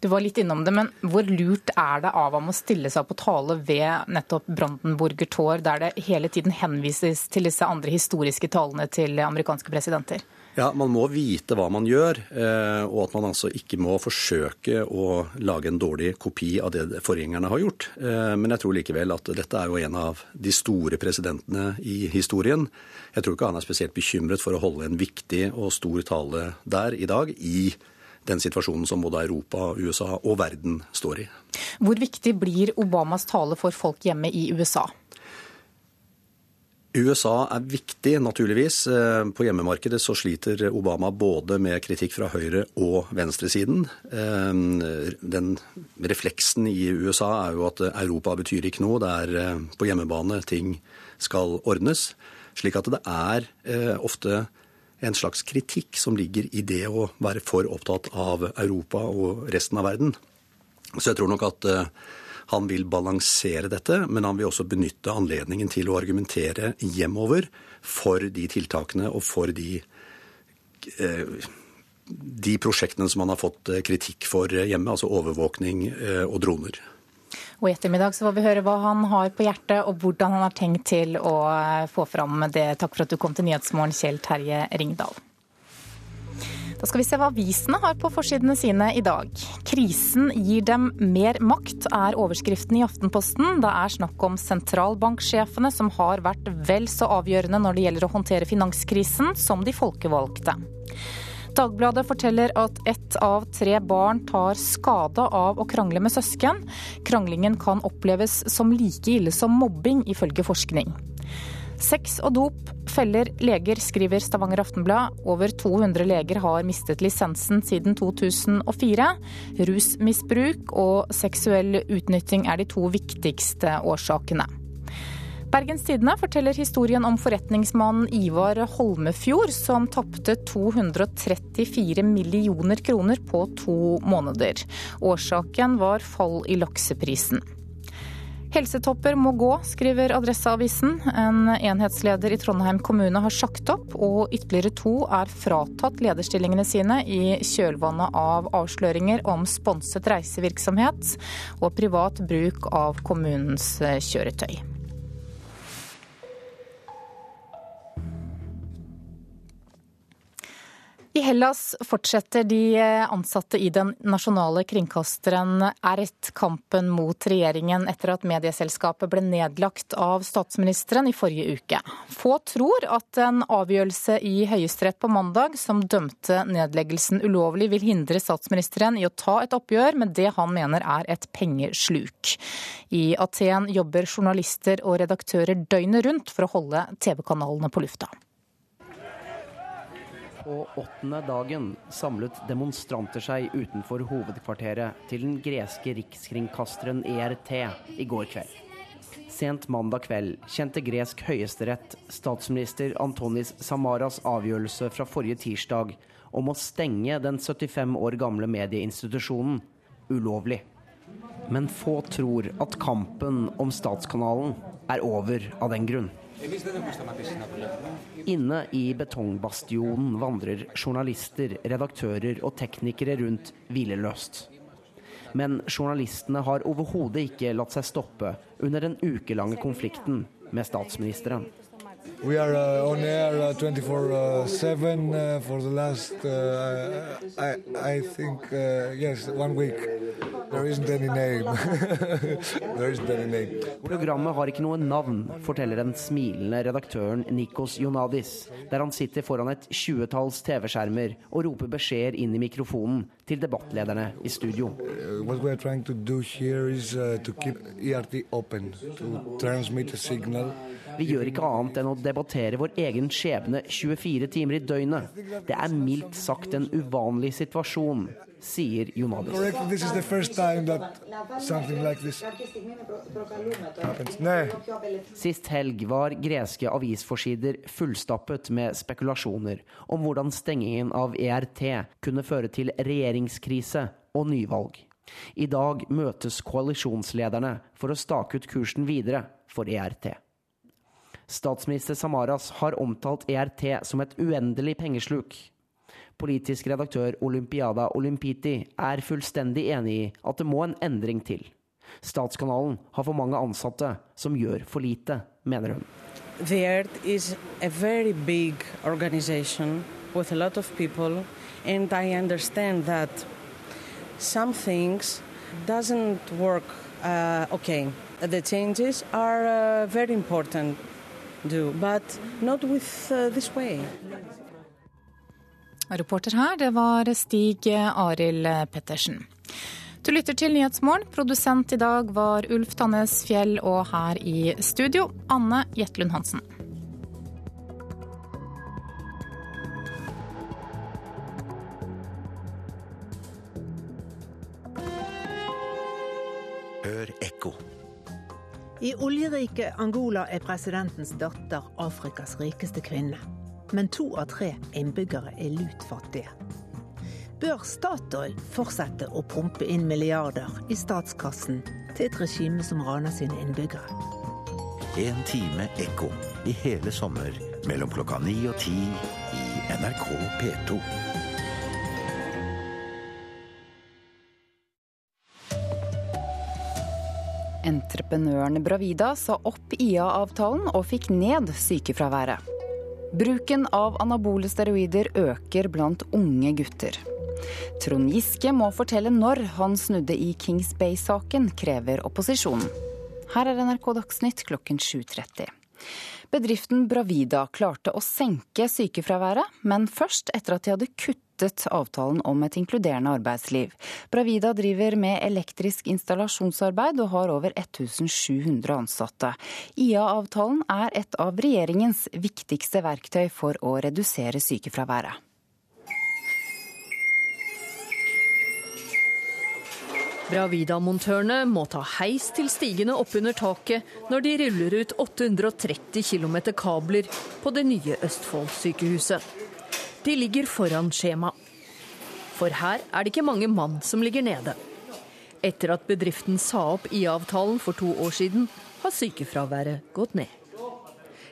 Du var litt innom det, men hvor lurt er det av ham å stille seg opp og tale ved nettopp Brandenburger Tor, der det hele tiden henvises til disse andre historiske talene til amerikanske presidenter? Ja, man må vite hva man gjør, eh, og at man altså ikke må forsøke å lage en dårlig kopi av det forgjengerne har gjort. Eh, men jeg tror likevel at dette er jo en av de store presidentene i historien. Jeg tror ikke han er spesielt bekymret for å holde en viktig og stor tale der i dag, i den situasjonen som både Europa, USA og verden står i. Hvor viktig blir Obamas tale for folk hjemme i USA? USA er viktig, naturligvis. Eh, på hjemmemarkedet så sliter Obama både med kritikk fra høyre- og venstresiden. Eh, den refleksen i USA er jo at Europa betyr ikke noe. Det er eh, på hjemmebane ting skal ordnes. Slik at det er ofte en slags kritikk som ligger i det å være for opptatt av Europa og resten av verden. Så jeg tror nok at han vil balansere dette, men han vil også benytte anledningen til å argumentere hjemover for de tiltakene og for de, eh, de prosjektene som han har fått eh, kritikk for hjemme, altså overvåkning eh, og droner. Og I ettermiddag så får vi høre hva han har på hjertet og hvordan han har tenkt til å få fram det. Takk for at du kom til Nyhetsmorgen, Kjell Terje Ringdal. Da skal vi se hva avisene har på forsidene sine i dag. Krisen gir dem mer makt, er overskriften i Aftenposten. Det er snakk om sentralbanksjefene som har vært vel så avgjørende når det gjelder å håndtere finanskrisen, som de folkevalgte. Dagbladet forteller at ett av tre barn tar skade av å krangle med søsken. Kranglingen kan oppleves som like ille som mobbing, ifølge forskning. Sex og dop feller leger, skriver Stavanger Aftenblad. Over 200 leger har mistet lisensen siden 2004. Rusmisbruk og seksuell utnytting er de to viktigste årsakene. Bergens Tidende forteller historien om forretningsmannen Ivar Holmefjord, som tapte 234 millioner kroner på to måneder. Årsaken var fall i lakseprisen. Helsetopper må gå, skriver Adresseavisen. En enhetsleder i Trondheim kommune har sagt opp, og ytterligere to er fratatt lederstillingene sine i kjølvannet av avsløringer om sponset reisevirksomhet og privat bruk av kommunens kjøretøy. I Hellas fortsetter de ansatte i den nasjonale kringkasteren R1 kampen mot regjeringen etter at medieselskapet ble nedlagt av statsministeren i forrige uke. Få tror at en avgjørelse i Høyesterett på mandag som dømte nedleggelsen ulovlig, vil hindre statsministeren i å ta et oppgjør med det han mener er et pengesluk. I Aten jobber journalister og redaktører døgnet rundt for å holde TV-kanalene på lufta. På åttende dagen samlet demonstranter seg utenfor hovedkvarteret til den greske rikskringkasteren ERT i går kveld. Sent mandag kveld kjente gresk høyesterett statsminister Antonis Samaras avgjørelse fra forrige tirsdag om å stenge den 75 år gamle medieinstitusjonen ulovlig. Men få tror at kampen om statskanalen er over av den grunn. Inne i betongbastionen vandrer journalister, redaktører og teknikere rundt hvileløst. Men journalistene har overhodet ikke latt seg stoppe under den ukelange konflikten med statsministeren. We are uh, on air 24/7 uh, uh, for the last, uh, I, I think, uh, yes, one week. There isn't any name. There isn't any name. Programmet har ikke noe navn, forteller den smilende redaktøren Nikos Jonadis, der han sitter foran et tjuetalls TV-skjermer og roper beskjeder inn i mikrofonen til debattlederne i studio. Uh, what we are trying to do here is uh, to keep ERT open, to transmit a signal. Vi gjør ikke annet enn å debattere vår egen skjebne 24 timer i døgnet. Det er mildt sagt en uvanlig situasjon, sier Jonadis. Sist helg var greske avisforsider fullstappet med spekulasjoner om hvordan stengingen av ERT kunne føre til regjeringskrise og nyvalg. I dag møtes koalisjonslederne for å stake ut kursen videre for ERT. Statsminister Samaras har omtalt ERT som et uendelig pengesluk. Politisk redaktør Olympiada Olympiti er fullstendig enig i at det må en endring til. Statskanalen har for mange ansatte som gjør for lite, mener hun. The Earth is a very big organization with a lot of people, and I understand that some things doesn't work uh, okay. The changes are uh, very important, do, but not with uh, this way. Reporter her, det var Stig Arild Pettersen. Du lytter til Nyhetsmorgen. Produsent i dag var Ulf Tannes Fjell, og her i studio Anne Jetlund Hansen. I oljerike Angola er presidentens datter Afrikas rikeste kvinne. Men to av tre innbyggere er lutfattige. Bør Statoil fortsette å pumpe inn milliarder i statskassen til et regime som raner sine innbyggere? En time ekko i hele sommer mellom klokka ni og ti i NRK P2. Entreprenøren Bravida sa opp IA-avtalen og fikk ned sykefraværet. Bruken av anabole steroider øker blant unge gutter. Trond Giske må fortelle når han snudde i Kings Bay-saken, krever opposisjonen. Her er NRK Dagsnytt klokken 7.30. Bedriften Bravida klarte å senke sykefraværet, men først etter at de hadde kuttet avtalen om et inkluderende arbeidsliv. Bravida driver med elektrisk installasjonsarbeid og har over 1700 ansatte. IA-avtalen er et av regjeringens viktigste verktøy for å redusere sykefraværet. Bravida-montørene må ta heis til stigene oppunder taket når de ruller ut 830 km kabler på det nye Østfold-sykehuset. De ligger foran skjema. For her er det ikke mange mann som ligger nede. Etter at bedriften sa opp IA-avtalen for to år siden, har sykefraværet gått ned.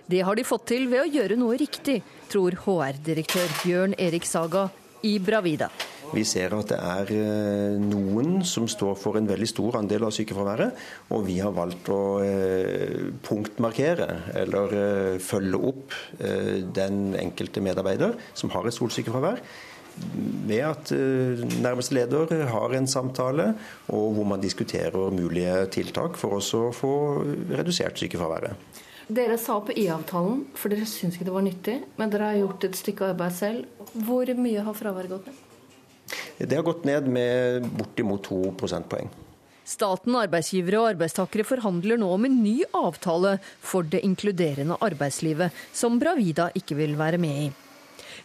Det har de fått til ved å gjøre noe riktig, tror HR-direktør Bjørn Erik Saga i Bravida. Vi ser at det er eh, noen som står for en veldig stor andel av sykefraværet. Og vi har valgt å eh, punktmarkere, eller eh, følge opp, den enkelte medarbeider som har et stort sykefravær. Ved at nærmeste leder har en samtale, og hvor man diskuterer mulige tiltak for å få redusert sykefraværet. Dere sa på IA-avtalen, for dere syns ikke det var nyttig, men dere har gjort et stykke arbeid selv. Hvor mye har fraværet gått ned? Det har gått ned med bortimot to prosentpoeng. Staten, arbeidsgivere og arbeidstakere forhandler nå om en ny avtale for det inkluderende arbeidslivet, som Bravida ikke vil være med i.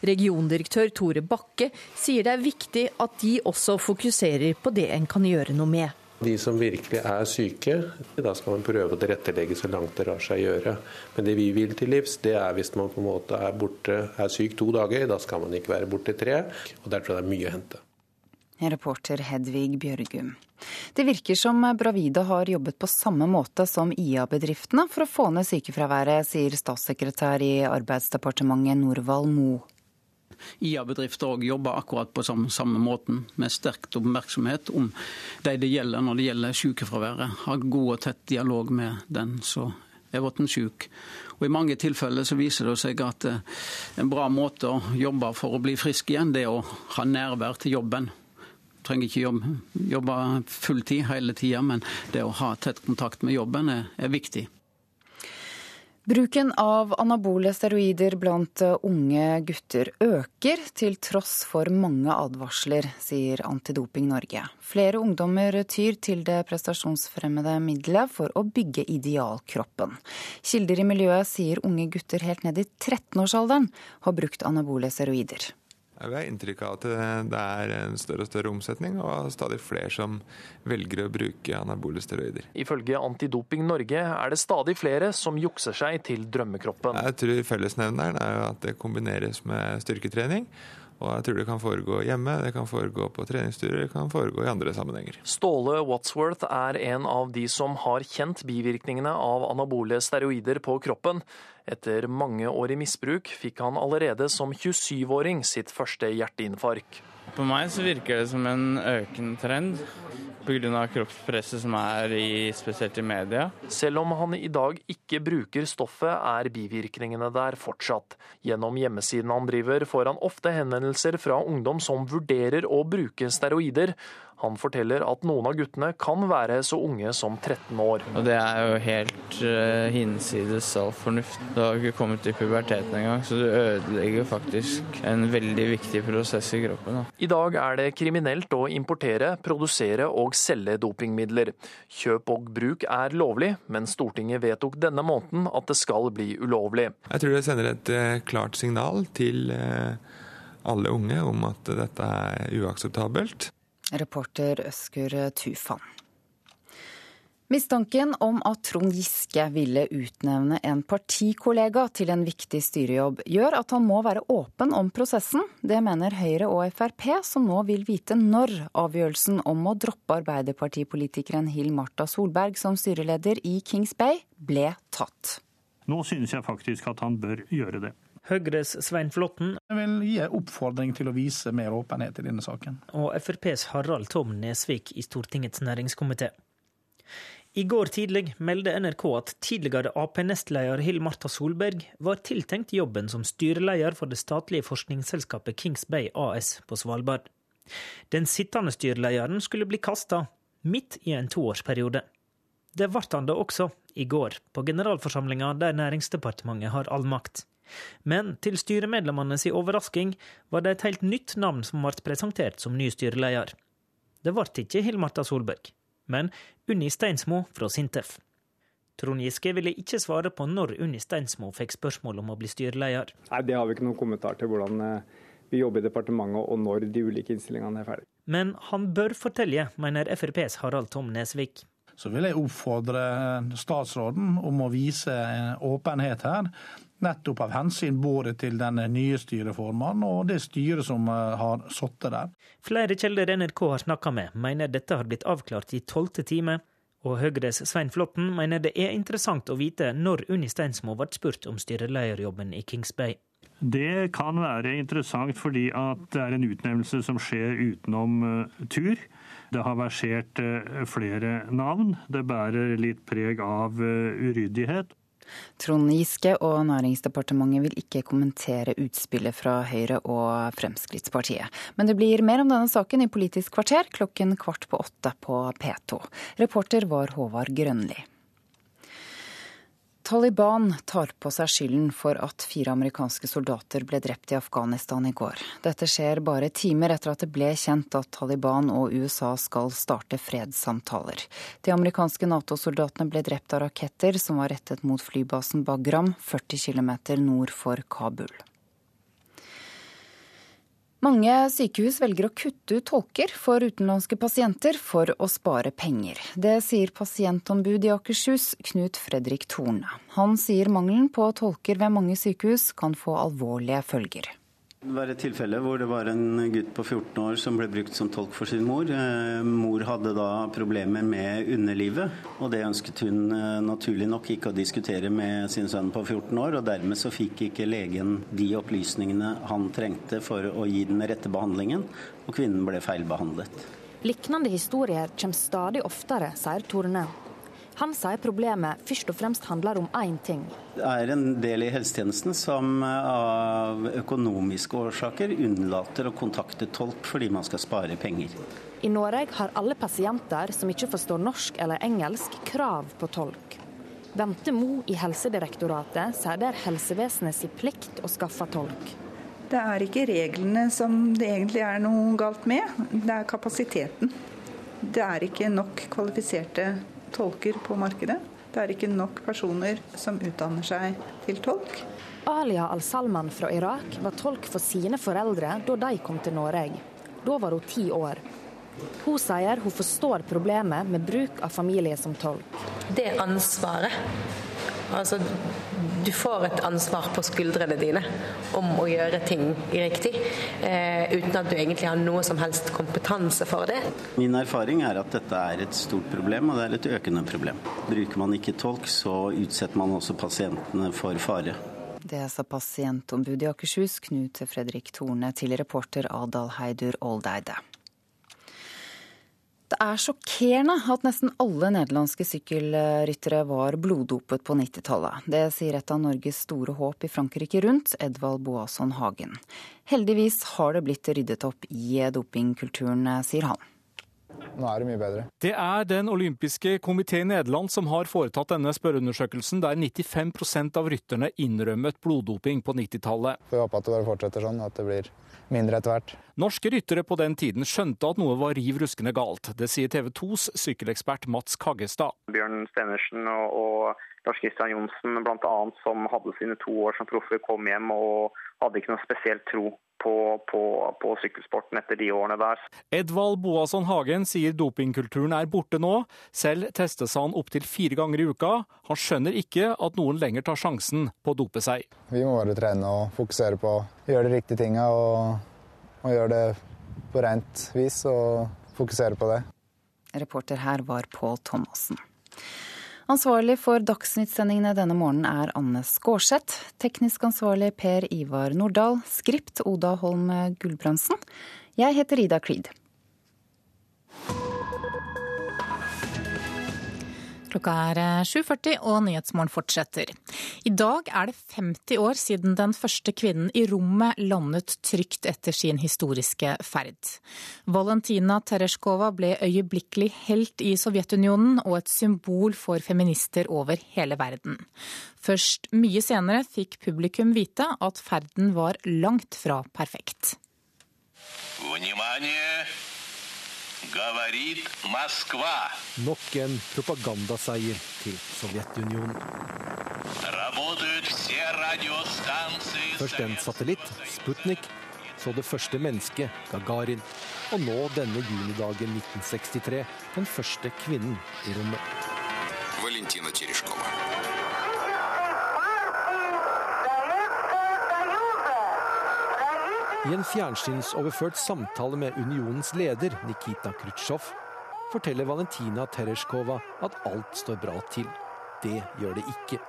Regiondirektør Tore Bakke sier det er viktig at de også fokuserer på det en kan gjøre noe med. De som virkelig er syke, da skal man prøve å tilrettelegge så langt det lar seg gjøre. Men det vi vil til livs, det er hvis man på en måte er borte, er syk to dager. Da skal man ikke være borte tre. Og der tror jeg det er mye å hente. Reporter Hedvig Bjørgum. Det virker som Bravida har jobbet på samme måte som IA-bedriftene for å få ned sykefraværet, sier statssekretær i Arbeidsdepartementet Norvald Moe. IA-bedrifter òg jobber akkurat på samme, samme, måten, med sterkt oppmerksomhet om de det gjelder når det gjelder sykefraværet. Har god og tett dialog med den som er blitt syk. Og I mange tilfeller så viser det seg at eh, en bra måte å jobbe for å bli frisk igjen, det er å ha nærvær til jobben. Trenger ikke jobbe, jobbe fulltid hele tida, men det å ha tett kontakt med jobben er, er viktig. Bruken av anabole steroider blant unge gutter øker, til tross for mange advarsler, sier Antidoping Norge. Flere ungdommer tyr til det prestasjonsfremmede middelet for å bygge idealkroppen. Kilder i miljøet sier unge gutter helt ned i 13-årsalderen har brukt anabole steroider. Vi har inntrykk av at det er en større og større omsetning, og stadig flere som velger å bruke anabole steroider. Ifølge Antidoping Norge er det stadig flere som jukser seg til drømmekroppen. Jeg tror fellesnevneren er at det kombineres med styrketrening. Og jeg tror det kan foregå hjemme, det kan foregå på treningsturer, det kan foregå i andre sammenhenger. Ståle Watsworth er en av de som har kjent bivirkningene av anabole steroider på kroppen. Etter mange år i misbruk fikk han allerede som 27-åring sitt første hjerteinfarkt. På meg så virker det som en økende trend. Pga. kroppspresset som er i, spesielt i media. Selv om han i dag ikke bruker stoffet, er bivirkningene der fortsatt. Gjennom hjemmesiden han driver, får han ofte henvendelser fra ungdom som vurderer å bruke steroider. Han forteller at noen av guttene kan være så unge som 13 år. Og det er jo helt uh, hinsides all fornuft. Du har ikke kommet til puberteten engang, så du ødelegger faktisk en veldig viktig prosess i kroppen. Da. I dag er det kriminelt å importere, produsere og selge dopingmidler. Kjøp og bruk er lovlig, men Stortinget vedtok denne måneden at det skal bli ulovlig. Jeg tror det sender et uh, klart signal til uh, alle unge om at dette er uakseptabelt. Reporter Øskur Tufan. Mistanken om at Trond Giske ville utnevne en partikollega til en viktig styrejobb, gjør at han må være åpen om prosessen. Det mener Høyre og Frp, som nå vil vite når avgjørelsen om å droppe Arbeiderpartipolitikeren Hill Marta Solberg som styreleder i Kings Bay ble tatt. Nå synes jeg faktisk at han bør gjøre det. Høyres Svein Flåtten. Jeg vil gi en oppfordring til å vise mer åpenhet i denne saken. Og FrPs Harald Tom Nesvik i Stortingets næringskomité. I går tidlig meldte NRK at tidligere Ap-nestleder Hill Marta Solberg var tiltenkt jobben som styreleder for det statlige forskningsselskapet Kings Bay AS på Svalbard. Den sittende styrelederen skulle bli kasta, midt i en toårsperiode. Det ble han da også, i går, på generalforsamlinga der Næringsdepartementet har all makt. Men til styremedlemmene si overrasking var det et helt nytt navn som ble presentert som ny styreleder. Det ble ikke Hill-Marta Solberg, men Unni Steinsmo fra Sintef. Trond Giske ville ikke svare på når Unni Steinsmo fikk spørsmål om å bli styreleder. Nei, Det har vi ikke noen kommentar til hvordan eh, vi jobber i departementet og når de ulike innstillingene er ferdige. Men han bør fortelle, mener FrPs Harald Tom Nesvik. Så vil jeg oppfordre statsråden om å vise åpenhet her. Nettopp av hensyn både til den nye styreformen og det styret som eh, har sittet der. Flere kilder NRK har snakka med, mener dette har blitt avklart i tolvte time. Og Høyres Svein Flåtten mener det er interessant å vite når Unni Steinsmo ble spurt om styrelederjobben i Kings Bay. Det kan være interessant fordi at det er en utnevnelse som skjer utenom uh, tur. Det har versert uh, flere navn. Det bærer litt preg av uryddighet. Trond Giske og Næringsdepartementet vil ikke kommentere utspillet fra Høyre og Fremskrittspartiet. Men det blir mer om denne saken i Politisk kvarter klokken kvart på åtte på P2. Reporter var Håvard Grønli. Taliban tar på seg skylden for at fire amerikanske soldater ble drept i Afghanistan i går. Dette skjer bare timer etter at det ble kjent at Taliban og USA skal starte fredssamtaler. De amerikanske Nato-soldatene ble drept av raketter som var rettet mot flybasen Bagram, 40 km nord for Kabul. Mange sykehus velger å kutte ut tolker for utenlandske pasienter for å spare penger. Det sier pasientombud i Akershus, Knut Fredrik Torne. Han sier mangelen på tolker ved mange sykehus kan få alvorlige følger. Det var et tilfelle hvor det var en gutt på 14 år som ble brukt som tolk for sin mor. Eh, mor hadde da problemer med underlivet, og det ønsket hun eh, naturlig nok ikke å diskutere med sin sønn på 14 år. og Dermed så fikk ikke legen de opplysningene han trengte for å gi den rette behandlingen, og kvinnen ble feilbehandlet. Lignende historier kommer stadig oftere, sier Torne. Han sier problemet først og fremst handler om én ting. Det er en del i helsetjenesten som av økonomiske årsaker unnlater å kontakte tolk fordi man skal spare penger. I Norge har alle pasienter som ikke forstår norsk eller engelsk, krav på tolk. Bente Mo i Helsedirektoratet sier det er helsevesenet sin plikt å skaffe tolk. Det er ikke reglene som det egentlig er noe galt med, det er kapasiteten. Det er ikke nok kvalifiserte tolker på markedet. Det er ikke nok personer som utdanner seg til tolk. Alia al-Salman fra Irak var tolk for sine foreldre da de kom til Norge. Da var hun ti år. Hun sier hun forstår problemet med bruk av familie som tolk. Det ansvaret Altså, du får et ansvar på skuldrene dine om å gjøre ting riktig, eh, uten at du egentlig har noe som helst kompetanse for det. Min erfaring er at dette er et stort problem, og det er et økende problem. Bruker man ikke tolk, så utsetter man også pasientene for fare. Det sa pasientombudet i Akershus, Knut Fredrik Torne, til reporter Adal Heidur Oldeide. Det er sjokkerende at nesten alle nederlandske sykkelryttere var bloddopet på 90-tallet. Det sier et av Norges store håp i Frankrike rundt, Edvald Boasson Hagen. Heldigvis har det blitt ryddet opp i dopingkulturen, sier han. Nå er det mye bedre. Det er Den olympiske komité i Nederland som har foretatt denne spørreundersøkelsen, der 95% av rytterne innrømmet bloddoping på 90-tallet. Får håpe at det bare fortsetter sånn, at det blir mindre etter hvert. Norske ryttere på den tiden skjønte at noe var riv ruskende galt. Det sier TV 2s sykkelekspert Mats Kaggestad. Bjørn Stenersen og, og Lars Kristian Johnsen bl.a. som hadde sine to år som proffer, kom hjem og hadde ikke noe spesielt tro på, på, på, sykkelsporten etter de årene der. Edvald Boasson Hagen sier dopingkulturen er borte nå. Selv testes han opptil fire ganger i uka. Han skjønner ikke at noen lenger tar sjansen på å dope seg. Vi må bare trene og fokusere på å gjøre de riktige tinga og, og gjøre det på rent vis og fokusere på det. Reporter her var Pål Thomassen. Ansvarlig for Dagsnytt-sendingene denne morgenen er Anne Skårseth. Teknisk ansvarlig Per Ivar Nordahl. Skript Oda Holm Gulbrandsen. Jeg heter Ida Creed. Klokka er 7.40 eh, og Nyhetsmorgen fortsetter. I dag er det 50 år siden den første kvinnen i rommet landet trygt etter sin historiske ferd. Valentina Tereshkova ble øyeblikkelig helt i Sovjetunionen og et symbol for feminister over hele verden. Først mye senere fikk publikum vite at ferden var langt fra perfekt. Внимание! Говорит Моskva. Nok en propagandaseier til Sovjetunionen. Først en satellitt, Sputnik, så det første mennesket, Gagarin. Og nå denne junidagen 1963, den første kvinnen i rommet. Valentina Tereshkova. I en fjernsynsoverført samtale med unionens leder, Nikita Khrusjtsjov, forteller Valentina Tereshkova at alt står bra til. Det gjør det ikke.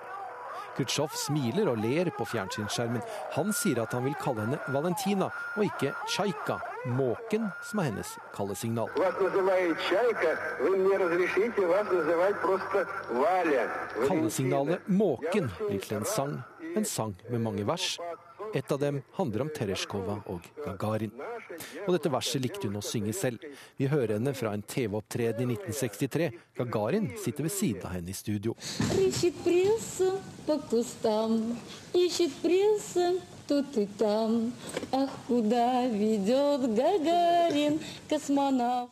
Khrusjtsjov smiler og ler på fjernsynsskjermen. Han sier at han vil kalle henne Valentina, og ikke Tsjajka, måken, som er hennes kallesignal. Kallesignalet Måken blir til en sang, en sang med mange vers, et av dem handler om Tereshkova og Gagarin. Og dette verset likte hun å synge selv. Vi hører henne fra en TV-opptreden i 1963. Gagarin sitter ved siden av henne i studio.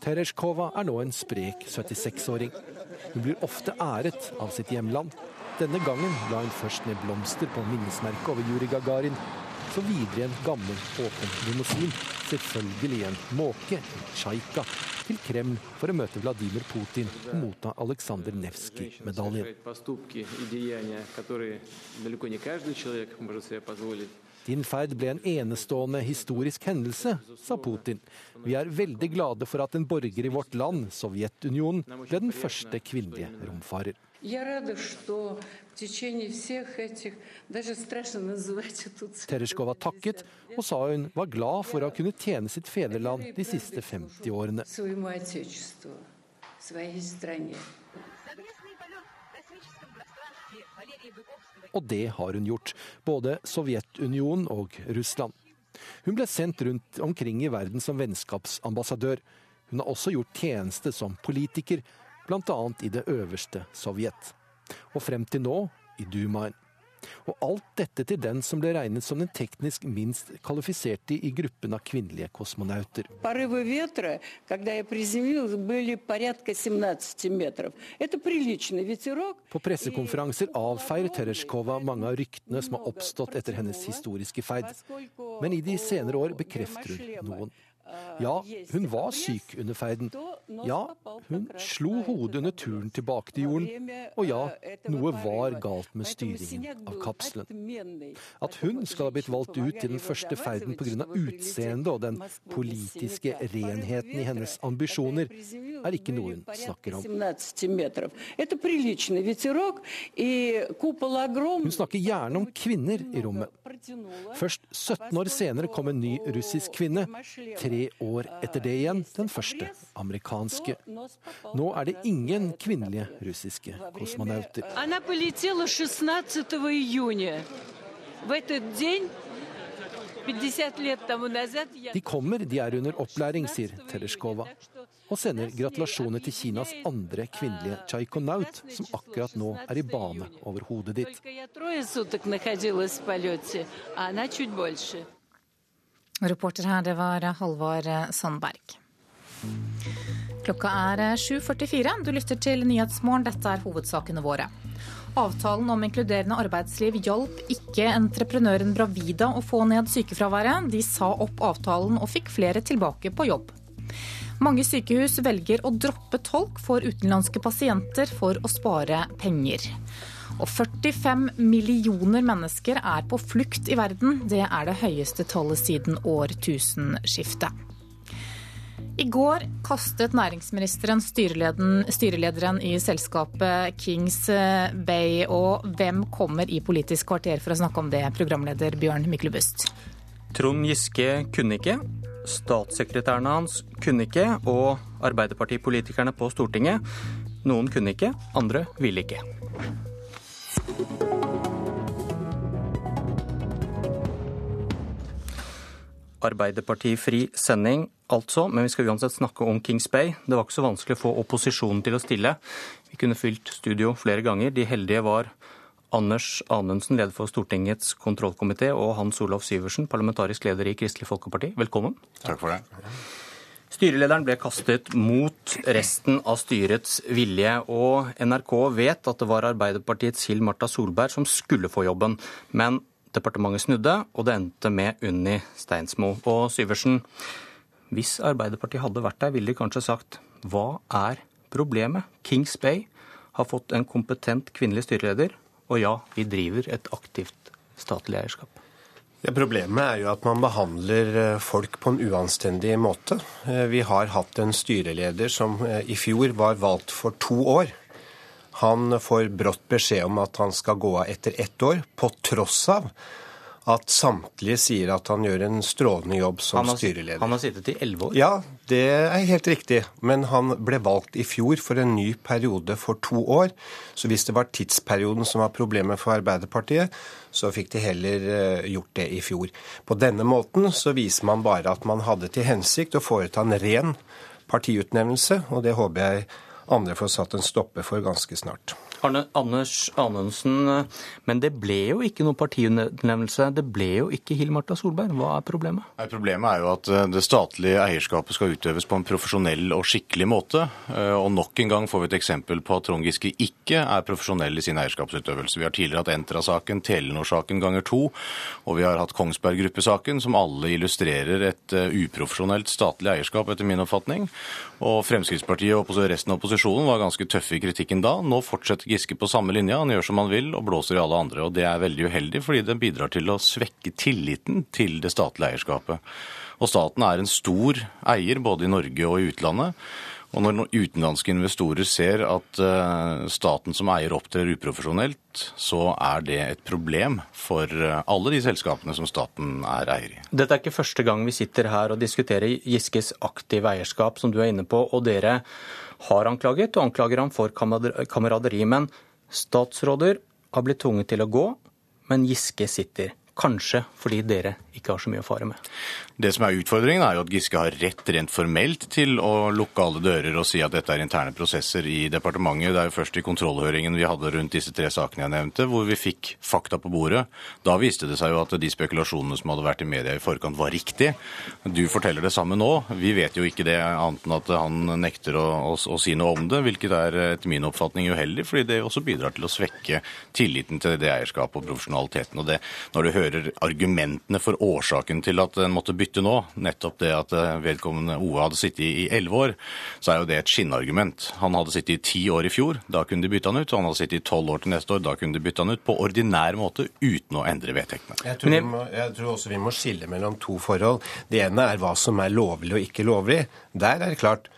Tereshkova er nå en sprek 76-åring. Hun blir ofte æret av sitt hjemland. Denne gangen la hun først ned blomster på minnesmerket over Juri Gagarin, så videre i en gammel, åpen limousin, selvfølgelig en måke, en tsjajka, til Kreml for å møte Vladimir Putin og motta Aleksandr Nevskij-medaljen. Din ferd ble en enestående historisk hendelse, sa Putin. Vi er veldig glade for at en borger i vårt land, Sovjetunionen, ble den første kvinnelige romfarer. Tereshkova takket og sa hun var glad for å kunne tjene sitt fedreland de siste 50 årene. Og det har hun gjort, både Sovjetunionen og Russland. Hun ble sendt rundt omkring i verden som vennskapsambassadør. Hun har også gjort tjeneste som politiker, bl.a. i det øverste Sovjet. Og frem til nå i Dumaen. Og alt dette til den som ble regnet som den teknisk minst kvalifiserte i gruppen av kvinnelige kosmonauter. På pressekonferanser avfeier Tereshkova mange av ryktene som har oppstått etter hennes historiske feid. Men i de senere år bekrefter hun noen. Ja, hun var syk under ferden. Ja, hun slo hodet under turen tilbake til jorden. Og ja, noe var galt med styringen av kapselen. At hun skal ha blitt valgt ut til den første ferden pga. utseendet og den politiske renheten i hennes ambisjoner, er ikke noe hun snakker om. Hun snakker gjerne om kvinner i rommet. Først 17 år senere kom en ny russisk kvinne. Tre år etter det igjen den første amerikanske. Nå er det ingen kvinnelige russiske kosmonauter. De kommer, de er under opplæring, sier Tereshkova. Og sender gratulasjoner til Kinas andre kvinnelige tsaikonaut, som akkurat nå er i bane over hodet ditt. Reporter her, det var Halvard Sandberg. Klokka er 7.44. Du lytter til Nyhetsmorgen. Dette er hovedsakene våre. Avtalen om inkluderende arbeidsliv hjalp ikke entreprenøren Bravida å få ned sykefraværet. De sa opp avtalen og fikk flere tilbake på jobb. Mange sykehus velger å droppe tolk for utenlandske pasienter for å spare penger. Og 45 millioner mennesker er på flukt i verden. Det er det høyeste tallet siden årtusenskiftet. I går kastet næringsministeren styrelederen i selskapet Kings Bay. Og hvem kommer i Politisk kvarter for å snakke om det, programleder Bjørn Myklebust? Trond Giske kunne ikke. Statssekretærene hans kunne ikke. Og Arbeiderpartipolitikerne på Stortinget. Noen kunne ikke, andre ville ikke. Arbeiderpartifri sending, altså. Men vi skal uansett snakke om Kings Bay. Det var ikke så vanskelig å få opposisjonen til å stille. Vi kunne fylt studio flere ganger. De heldige var Anders Anundsen, leder for Stortingets kontrollkomité, og Hans Olav Syversen, parlamentarisk leder i Kristelig Folkeparti. Velkommen. Takk for det. Styrelederen ble kastet mot resten av styrets vilje, og NRK vet at det var Arbeiderpartiets Hill Marta Solberg som skulle få jobben. Men Departementet snudde, og det endte med Unni Steinsmo. Og Syversen, hvis Arbeiderpartiet hadde vært der, ville de kanskje sagt hva er problemet? Kings Bay har fått en kompetent kvinnelig styreleder, og ja, vi driver et aktivt statlig eierskap. Det problemet er jo at man behandler eh, folk på en uanstendig måte. Eh, vi har hatt en styreleder som eh, i fjor var valgt for to år. Han får brått beskjed om at han skal gå av etter ett år, på tross av at samtlige sier at han gjør en strålende jobb som han har, styreleder. Han har sittet i elleve år? Ja, det er helt riktig. Men han ble valgt i fjor for en ny periode for to år. Så hvis det var tidsperioden som var problemet for Arbeiderpartiet, så fikk de heller eh, gjort det i fjor. På denne måten så viser man bare at man hadde til hensikt å foreta en ren partiutnevnelse, og det håper jeg andre får satt en stopper for ganske snart. Arne, Anders Anundsen, men det ble jo ikke noe partiutnevnelse. Det ble jo ikke Hill-Marta Solberg. Hva er problemet? Nei, problemet er jo at eh, det statlige eierskapet skal utøves på en profesjonell og skikkelig måte. Eh, og nok en gang får vi et eksempel på at Trond Giske ikke er profesjonell i sin eierskapsutøvelse. Vi har tidligere hatt Entra-saken, Telenor-saken ganger to, og vi har hatt Kongsberg Gruppe-saken, som alle illustrerer et eh, uprofesjonelt statlig eierskap, etter min oppfatning. Og Fremskrittspartiet og resten av opposisjonen var ganske tøffe i kritikken da. Nå fortsetter Giske på samme linje. Han gjør som han vil og blåser i alle andre. Og det er veldig uheldig, fordi det bidrar til å svekke tilliten til det statlige eierskapet. Og staten er en stor eier både i Norge og i utlandet. Og når utenlandske investorer ser at staten som eier opptrer uprofesjonelt, så er det et problem for alle de selskapene som staten er eier i. Dette er ikke første gang vi sitter her og diskuterer Giskes aktive eierskap, som du er inne på. og dere har anklaget, og anklager ham for kameraderi. Men statsråder har blitt tvunget til å gå, men Giske sitter. Kanskje fordi dere ikke har så mye å fare med. Det som er utfordringen, er jo at Giske har rett rent formelt til å lukke alle dører og si at dette er interne prosesser i departementet. Det er jo først i kontrollhøringen vi hadde rundt disse tre sakene jeg nevnte, hvor vi fikk fakta på bordet. Da viste det seg jo at de spekulasjonene som hadde vært i media i forkant, var riktige. Du forteller det samme nå. Vi vet jo ikke det, annet enn at han nekter å, å, å si noe om det, hvilket er etter min oppfatning uheldig, fordi det også bidrar til å svekke tilliten til det eierskapet og profesjonaliteten. Og det, når du hører argumentene for årsaken til at en måtte bytte nå, nettopp det at vedkommende OA hadde sittet i elleve år, så er jo det et skinnargument. Han hadde sittet i ti år i fjor, da kunne de bytte han ut. Og han hadde sittet i tolv år til neste år, da kunne de bytte han ut på ordinær måte uten å endre vedtektene. Jeg tror, må, jeg tror også vi må skille mellom to forhold. Det ene er hva som er lovlig og ikke lovlig. Der er det klart.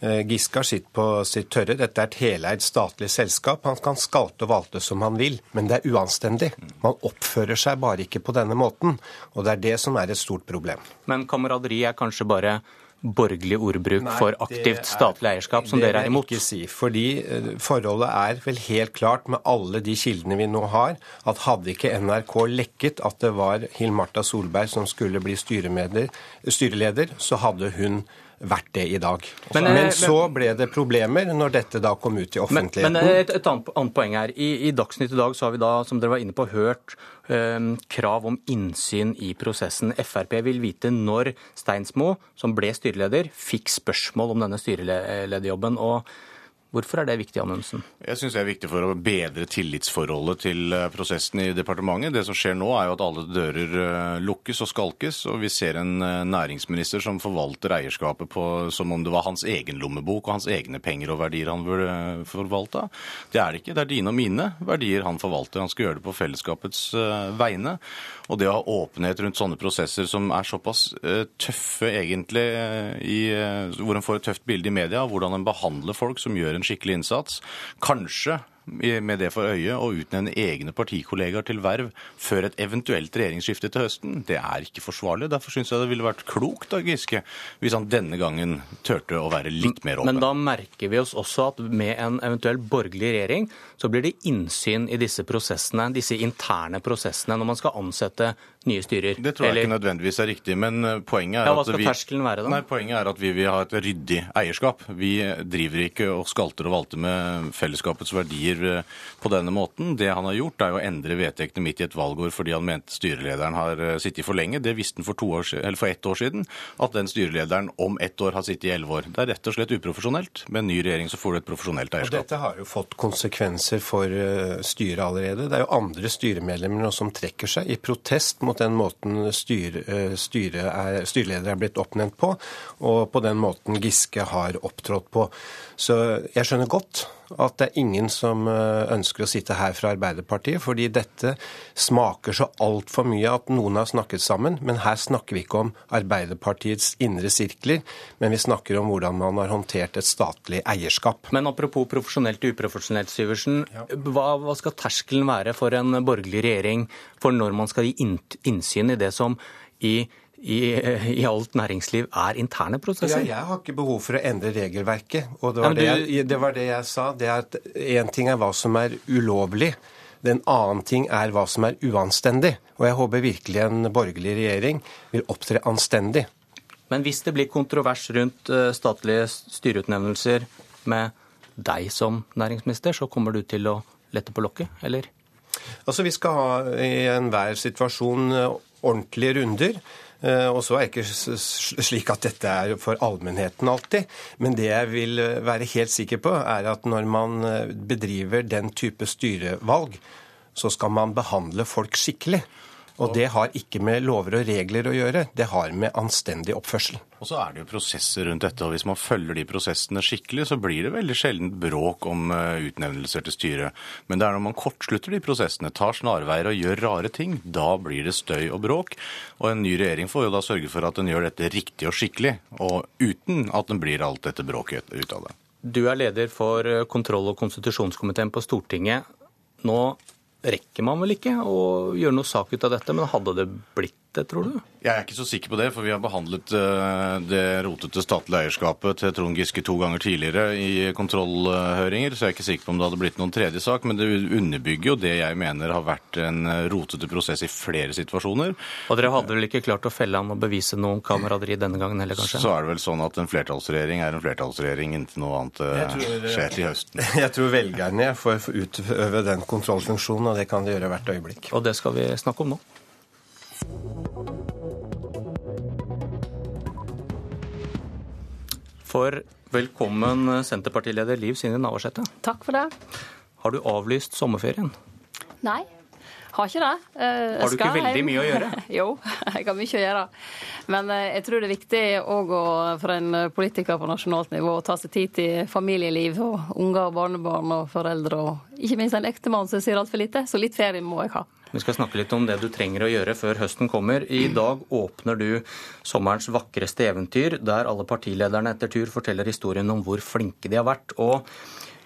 Eh, Giske har sitt på sitt tørre. Dette er et heleid statlig selskap. Han kan skalte og valte som han vil, men det er uanstendig. Man oppfører seg bare ikke på denne måten, og det er det som er et stort problem. Men kameraderi er kanskje bare borgerlig ordbruk Nei, for aktivt statlig eierskap, som dere er imot? Det vil jeg ikke si. Fordi eh, forholdet er vel helt klart med alle de kildene vi nå har, at hadde ikke NRK lekket at det var Hill Marta Solberg som skulle bli styreleder, så hadde hun vært det i dag. Men, men, men, så ble det problemer når dette da kom ut i offentligheten. Men, men et, et, annet, poeng her. I, I, Dagsnytt i dag så har vi da, som dere var inne på, hørt eh, krav om innsyn i prosessen. Frp vil vite når Steinsmo, som ble styreleder, fikk spørsmål om denne styrelederjobben. og Hvorfor er det viktig, Anundsen? Jeg syns det er viktig for å bedre tillitsforholdet til eh, prosessen i departementet. Det som skjer nå, er jo at alle dører eh, lukkes og skalkes, og vi ser en eh, næringsminister som forvalter eierskapet på, som om det var hans egen lommebok og hans egne penger og verdier han burde forvalte. Det er det ikke. Det er dine og mine verdier han forvalter. Han skal gjøre det på fellesskapets vegne. Og det å ha åpenhet rundt sånne prosesser som er såpass tøffe egentlig, i, hvor en får et tøft bilde i media hvordan en behandler folk som gjør en skikkelig innsats. Kanskje med det for øye å utnevne egne partikollegaer til verv før et eventuelt regjeringsskifte til høsten, det er ikke forsvarlig. Derfor syns jeg det ville vært klokt av Giske hvis han denne gangen turte å være litt mer åpen. Men da merker vi oss også at med en eventuell borgerlig regjering, så blir det innsyn i disse prosessene, disse interne prosessene, når man skal ansette nye styrer. Det tror jeg Eller... ikke nødvendigvis er riktig, men eh, poenget er, ja, hva skal vi... terskelen være, da? Nei, poenget er at vi vil ha et ryddig eierskap. Vi driver ikke og skalter og valter med fellesskapets verdier eh, på denne måten. Det han har gjort, er å endre vedtektene midt i et valgår fordi han mente styrelederen har eh, sittet for lenge. Det visste han for, år, for ett år siden, at den styrelederen om ett år har sittet i elleve år. Det er rett og slett uprofesjonelt. Med en ny regjering så får du et profesjonelt eierskap. Og dette har jo fått konsekvenser for styret allerede. Det er jo andre styremedlemmer som trekker seg i protest mot den måten styre, eh, styre er, styreleder er blitt oppnevnt på, og på den måten Giske har opptrådt på. Så jeg skjønner godt at det er ingen som eh, ønsker å sitte her fra Arbeiderpartiet, fordi dette smaker så altfor mye at noen har snakket sammen. Men her snakker vi ikke om Arbeiderpartiets indre sirkler, men vi snakker om hvordan man har håndtert et statlig eierskap. Men apropos profesjonelt og uprofesjonelt, Syversen. Hva, hva skal terskelen være for en borgerlig regjering for når man skal gi innsyn i det som i i, i, alt næringsliv er interne prosesser? Ja, jeg har ikke behov for å endre regelverket. Og det var, ja, du... det, jeg, det, var det jeg sa. Det er at Én ting er hva som er ulovlig. Den annen ting er hva som er uanstendig. Og jeg håper virkelig en borgerlig regjering vil opptre anstendig. Men hvis det blir kontrovers rundt eh, statlige styreutnevnelser med deg som næringsminister, så kommer du til å lette på lokket, eller? Altså, Vi skal ha i enhver situasjon eh, ordentlige runder. Eh, og så er det ikke slik at dette er for allmennheten alltid. Men det jeg vil eh, være helt sikker på, er at når man eh, bedriver den type styrevalg, så skal man behandle folk skikkelig. Og det har ikke med lover og regler å gjøre, det har med anstendig oppførsel. Og så er det jo prosesser rundt dette, og hvis man følger de prosessene skikkelig, så blir det veldig sjelden bråk om eh, utnevnelser til styret. Men det er når man kortslutter de prosessene, tar snarveier og gjør rare ting, da blir det støy og bråk. Og en ny regjering får jo da sørge for at den gjør dette riktig og skikkelig, og uten at den blir alt dette bråket ut av det. Du er leder for eh, kontroll- og konstitusjonskomiteen på Stortinget. Nå rekker man vel ikke å gjøre noe sak ut av dette, men hadde det blitt det, tror du? Jeg er ikke så sikker på det, for vi har behandlet eh, det rotete statlige eierskapet til Trond Giske to ganger tidligere i kontrollhøringer, så jeg er ikke sikker på om det hadde blitt noen tredje sak. Men det underbygger jo det jeg mener har vært en rotete prosess i flere situasjoner. Og dere hadde vel ikke klart å felle han og bevise noen kameraderi denne gangen heller, kanskje? Så er det vel sånn at en flertallsregjering er en flertallsregjering inntil noe annet eh, skjer til høsten. Jeg tror velgerne får utøve den kontrollfunksjonen, og det kan de gjøre hvert øyeblikk. Og det skal vi snakke om nå. For velkommen Senterpartileder Liv Signe Navarsete. Takk for det. Har du avlyst sommerferien? Nei, Har ikke det. Eh, har du ikke veldig mye å gjøre? jo, jeg har mye å gjøre. Men eh, jeg tror det er viktig òg for en politiker på nasjonalt nivå å ta seg tid til familieliv og unger og barnebarn og foreldre, og ikke minst en ektemann som sier altfor lite. Så litt ferie må jeg ha. Vi skal snakke litt om det du trenger å gjøre før høsten kommer. I dag åpner du sommerens vakreste eventyr, der alle partilederne etter tur forteller historien om hvor flinke de har vært. Og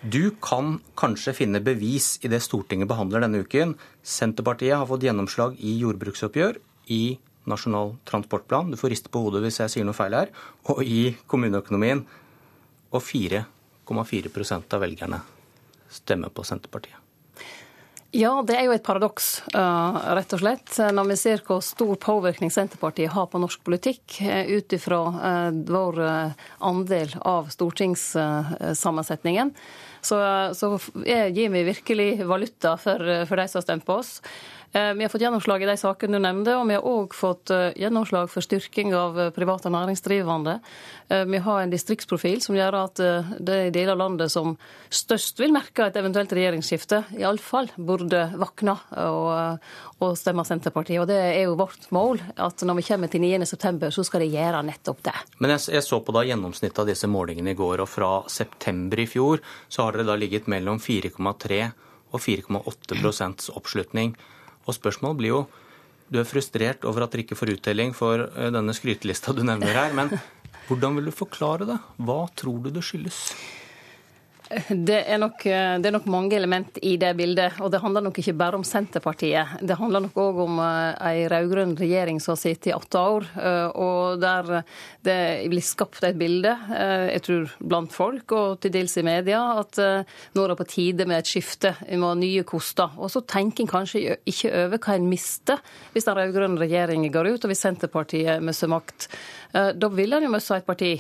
du kan kanskje finne bevis i det Stortinget behandler denne uken. Senterpartiet har fått gjennomslag i jordbruksoppgjør, i Nasjonal transportplan, du får riste på hodet hvis jeg sier noe feil her, og i kommuneøkonomien. Og 4,4% av velgerne stemmer på Senterpartiet. Ja, det er jo et paradoks, uh, rett og slett. Når vi ser hvor stor påvirkning Senterpartiet har på norsk politikk uh, ut ifra uh, vår andel av stortingssammensetningen, så, så gir vi virkelig valuta for, for de som har stemt på oss. Eh, vi har fått gjennomslag i de sakene du nevnte, og vi har òg fått eh, gjennomslag for styrking av eh, private næringsdrivende. Vi har en distriktsprofil som gjør at er deler av landet som størst vil merke et eventuelt regjeringsskifte, iallfall burde våkne og, og stemme Senterpartiet. Og det er jo vårt mål, at når vi kommer til 9.9, så skal de gjøre nettopp det. Men jeg, jeg så på da gjennomsnittet av disse målingene i går, og fra september i fjor så har dere da ligget mellom 4,3 og 4,8% oppslutning. Og spørsmålet blir jo Du er frustrert over at dere ikke får uttelling for eh, denne skrytelista du nevner her. Men hvordan vil du forklare det? Hva tror du det skyldes? Det er, nok, det er, nok, mange element i det bildet. Og det handler nok ikke bare om Senterpartiet. Det handler nok òg om eh, ei rød-grønn regjering som har sittet i åtte år, eh, og der det blir skapt et bilde, eh, jeg tror blant folk og til dels i media, at nå er det på tide med et skifte. Vi må ha nye koster. Og så tenker en kanskje ikke over hva en mister hvis den rød-grønne regjeringen går ut, og hvis Senterpartiet mister makt. Da vil en jo møte et parti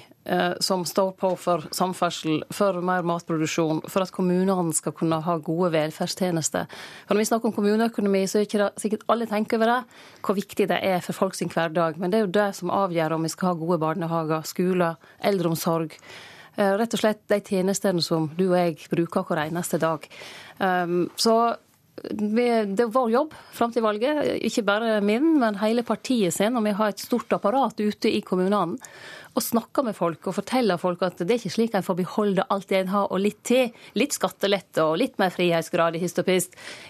som står på for samferdsel, for mer matproduksjon for at kommunene skal kunne ha gode velferdstjenester. For når vi snakker om kommuneøkonomi, så er ikke det sikkert alle tenker over det, hvor viktig det er for folk sin hverdag. Men det er jo det som avgjør om vi skal ha gode barnehager, skoler, eldreomsorg. Eh, rett og slett de tjenestene som du og jeg bruker hver eneste dag. Så det er vår jobb fram til valget, ikke bare min, men hele partiet sin. Og vi har et stort apparat ute i kommunene og snakker med folk og forteller folk at det er ikke slik en får beholde alt det en har, og litt til. Litt skattelette og litt mer frihetsgrad i hist.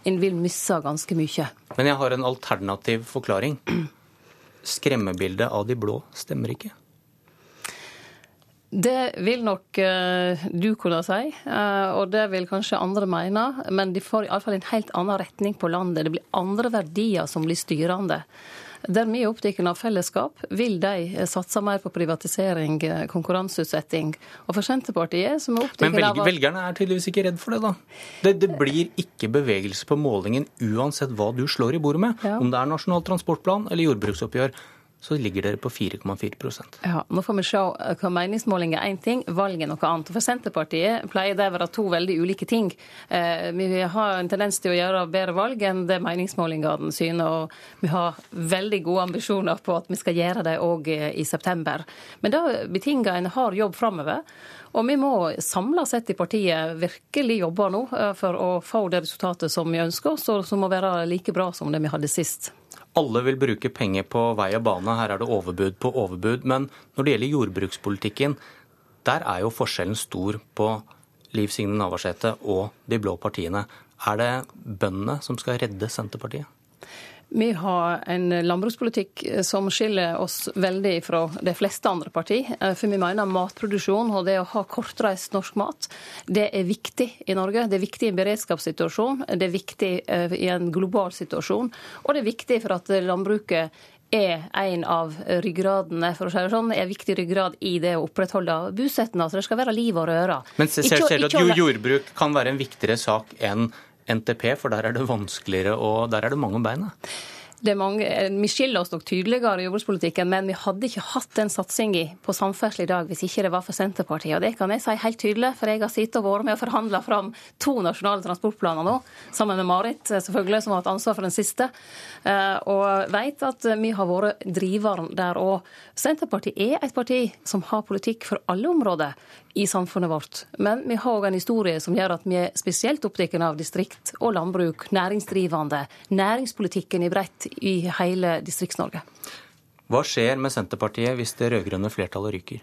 En vil miste ganske mye. Men jeg har en alternativ forklaring. Skremmebildet av de blå stemmer ikke. Det vil nok uh, du kunne si, uh, og det vil kanskje andre mene. Men de får iallfall en helt annen retning på landet. Det blir andre verdier som blir styrende. Der vi er opptatt av fellesskap, vil de satse mer på privatisering, konkurranseutsetting. Og for Senterpartiet, som er opptatt Men velg, velgerne er tydeligvis ikke redd for det, da. Det, det, blir ikke bevegelse på målingen uansett hva du slår i bordet med. Ja. Om det er Nasjonal transportplan eller jordbruksoppgjør så ligger dere på 4,4% Ja, Nå får vi se hva meningsmåling er én ting, valg er noe annet. For Senterpartiet pleier det å være to veldig ulike ting. Eh, vi har en tendens til å gjøre bedre valg enn det meningsmålingene syner. Og vi har veldig gode ambisjoner på at vi skal gjøre det òg i september. Men det betinger en hard jobb framover. Og vi må samla sett i partiet virkelig jobbe nå eh, for å få det resultatet som vi ønsker oss, og som må være like bra som det vi hadde sist. Alle vil bruke penger på vei og bane, her er det overbud på overbud. Men når det gjelder jordbrukspolitikken, der er jo forskjellen stor på Liv Signe Navarsete og de blå partiene. Er det bøndene som skal redde Senterpartiet? Vi har en landbrukspolitikk som skiller oss veldig fra de fleste andre parti. Eh, for vi mener matproduksjon og det å ha kortreist norsk mat, det er viktig i Norge. Det er viktig i en beredskapssituasjon, det er viktig eh, i en global situasjon, og det er viktig for at landbruket er en av ryggradene, for å si det sånn, er en viktig ryggrad i det å opprettholde busettene. Altså det skal være liv og røre. Men ser, ser du at jordbruk kan være en viktigere sak enn NTP, for der er det vanskeligere og der er det mange om beina? mange, Vi skiller oss nok tydeligere i jordbrukspolitikken, men vi hadde ikke hatt den satsinga på samferdsel i dag hvis ikke det var for Senterpartiet. Og det kan jeg si helt tydelig, for jeg har sittet og vært med og forhandla fram to nasjonale transportplaner nå, sammen med Marit, selvfølgelig, som har hatt ansvar for den siste, eh, og vet at vi har vært driveren der òg. Senterpartiet er et parti som har politikk for alle områder. I samfunnet vårt. Men vi har òg en historie som gjør at vi er spesielt opptatt av distrikt og landbruk, næringsdrivende, næringspolitikken i bredt i hele Distrikts-Norge. Hva skjer med Senterpartiet hvis det rød-grønne flertallet ryker?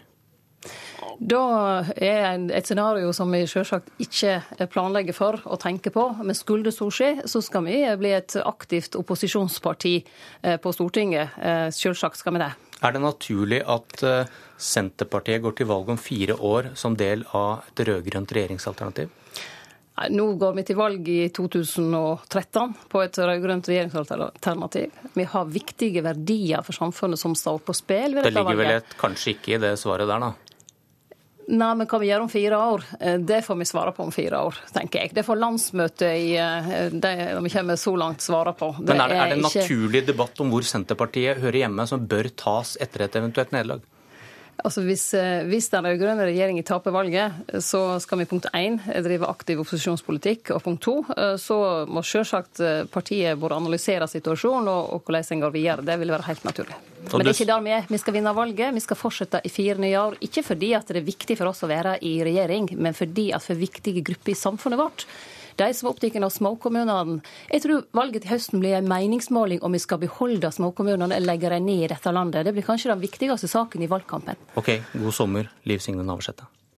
Da er et scenario som vi selvsagt ikke planlegger for å tenke på. Men skulle det så skje, så skal vi bli et aktivt opposisjonsparti eh, på Stortinget. Eh, selvsagt skal vi det. Er det naturlig at eh, Senterpartiet går til valg om fire år som del av et rød-grønt regjeringsalternativ? Nå går vi til valg i 2013 på et rød-grønt regjeringsalternativ. Vi har viktige verdier for samfunnet som står på spill. Det ligger vel et kanskje ikke i det svaret der, da? Nei, men hva vi gjør om fire år, eh, det får vi svare på om fire år, tenker jeg. Det får landsmøtet i eh, det, når vi kommer så langt, svare på. Det men er det, er det en ikke... naturlig debatt om hvor Senterpartiet hører hjemme, som bør tas etter et eventuelt nederlag? Altså hvis, eh, hvis den rød-grønne regjeringen taper valget, så skal vi punkt én drive aktiv opposisjonspolitikk. Og punkt to så må selvsagt partiet både analysere situasjonen og, og hvordan en går videre. Det vil være helt naturlig. Men det er ikke der vi er. Vi skal vinne valget. Vi skal fortsette i fire nye år. Ikke fordi at det er viktig for oss å være i regjering, men fordi at for viktige grupper i samfunnet vårt de som er opptatt av småkommunene. Jeg tror valget til høsten blir en meningsmåling om vi skal beholde småkommunene eller legge dem ned i dette landet. Det blir kanskje den viktigste saken i valgkampen. Ok, god sommer, Liv Signe Navarsete.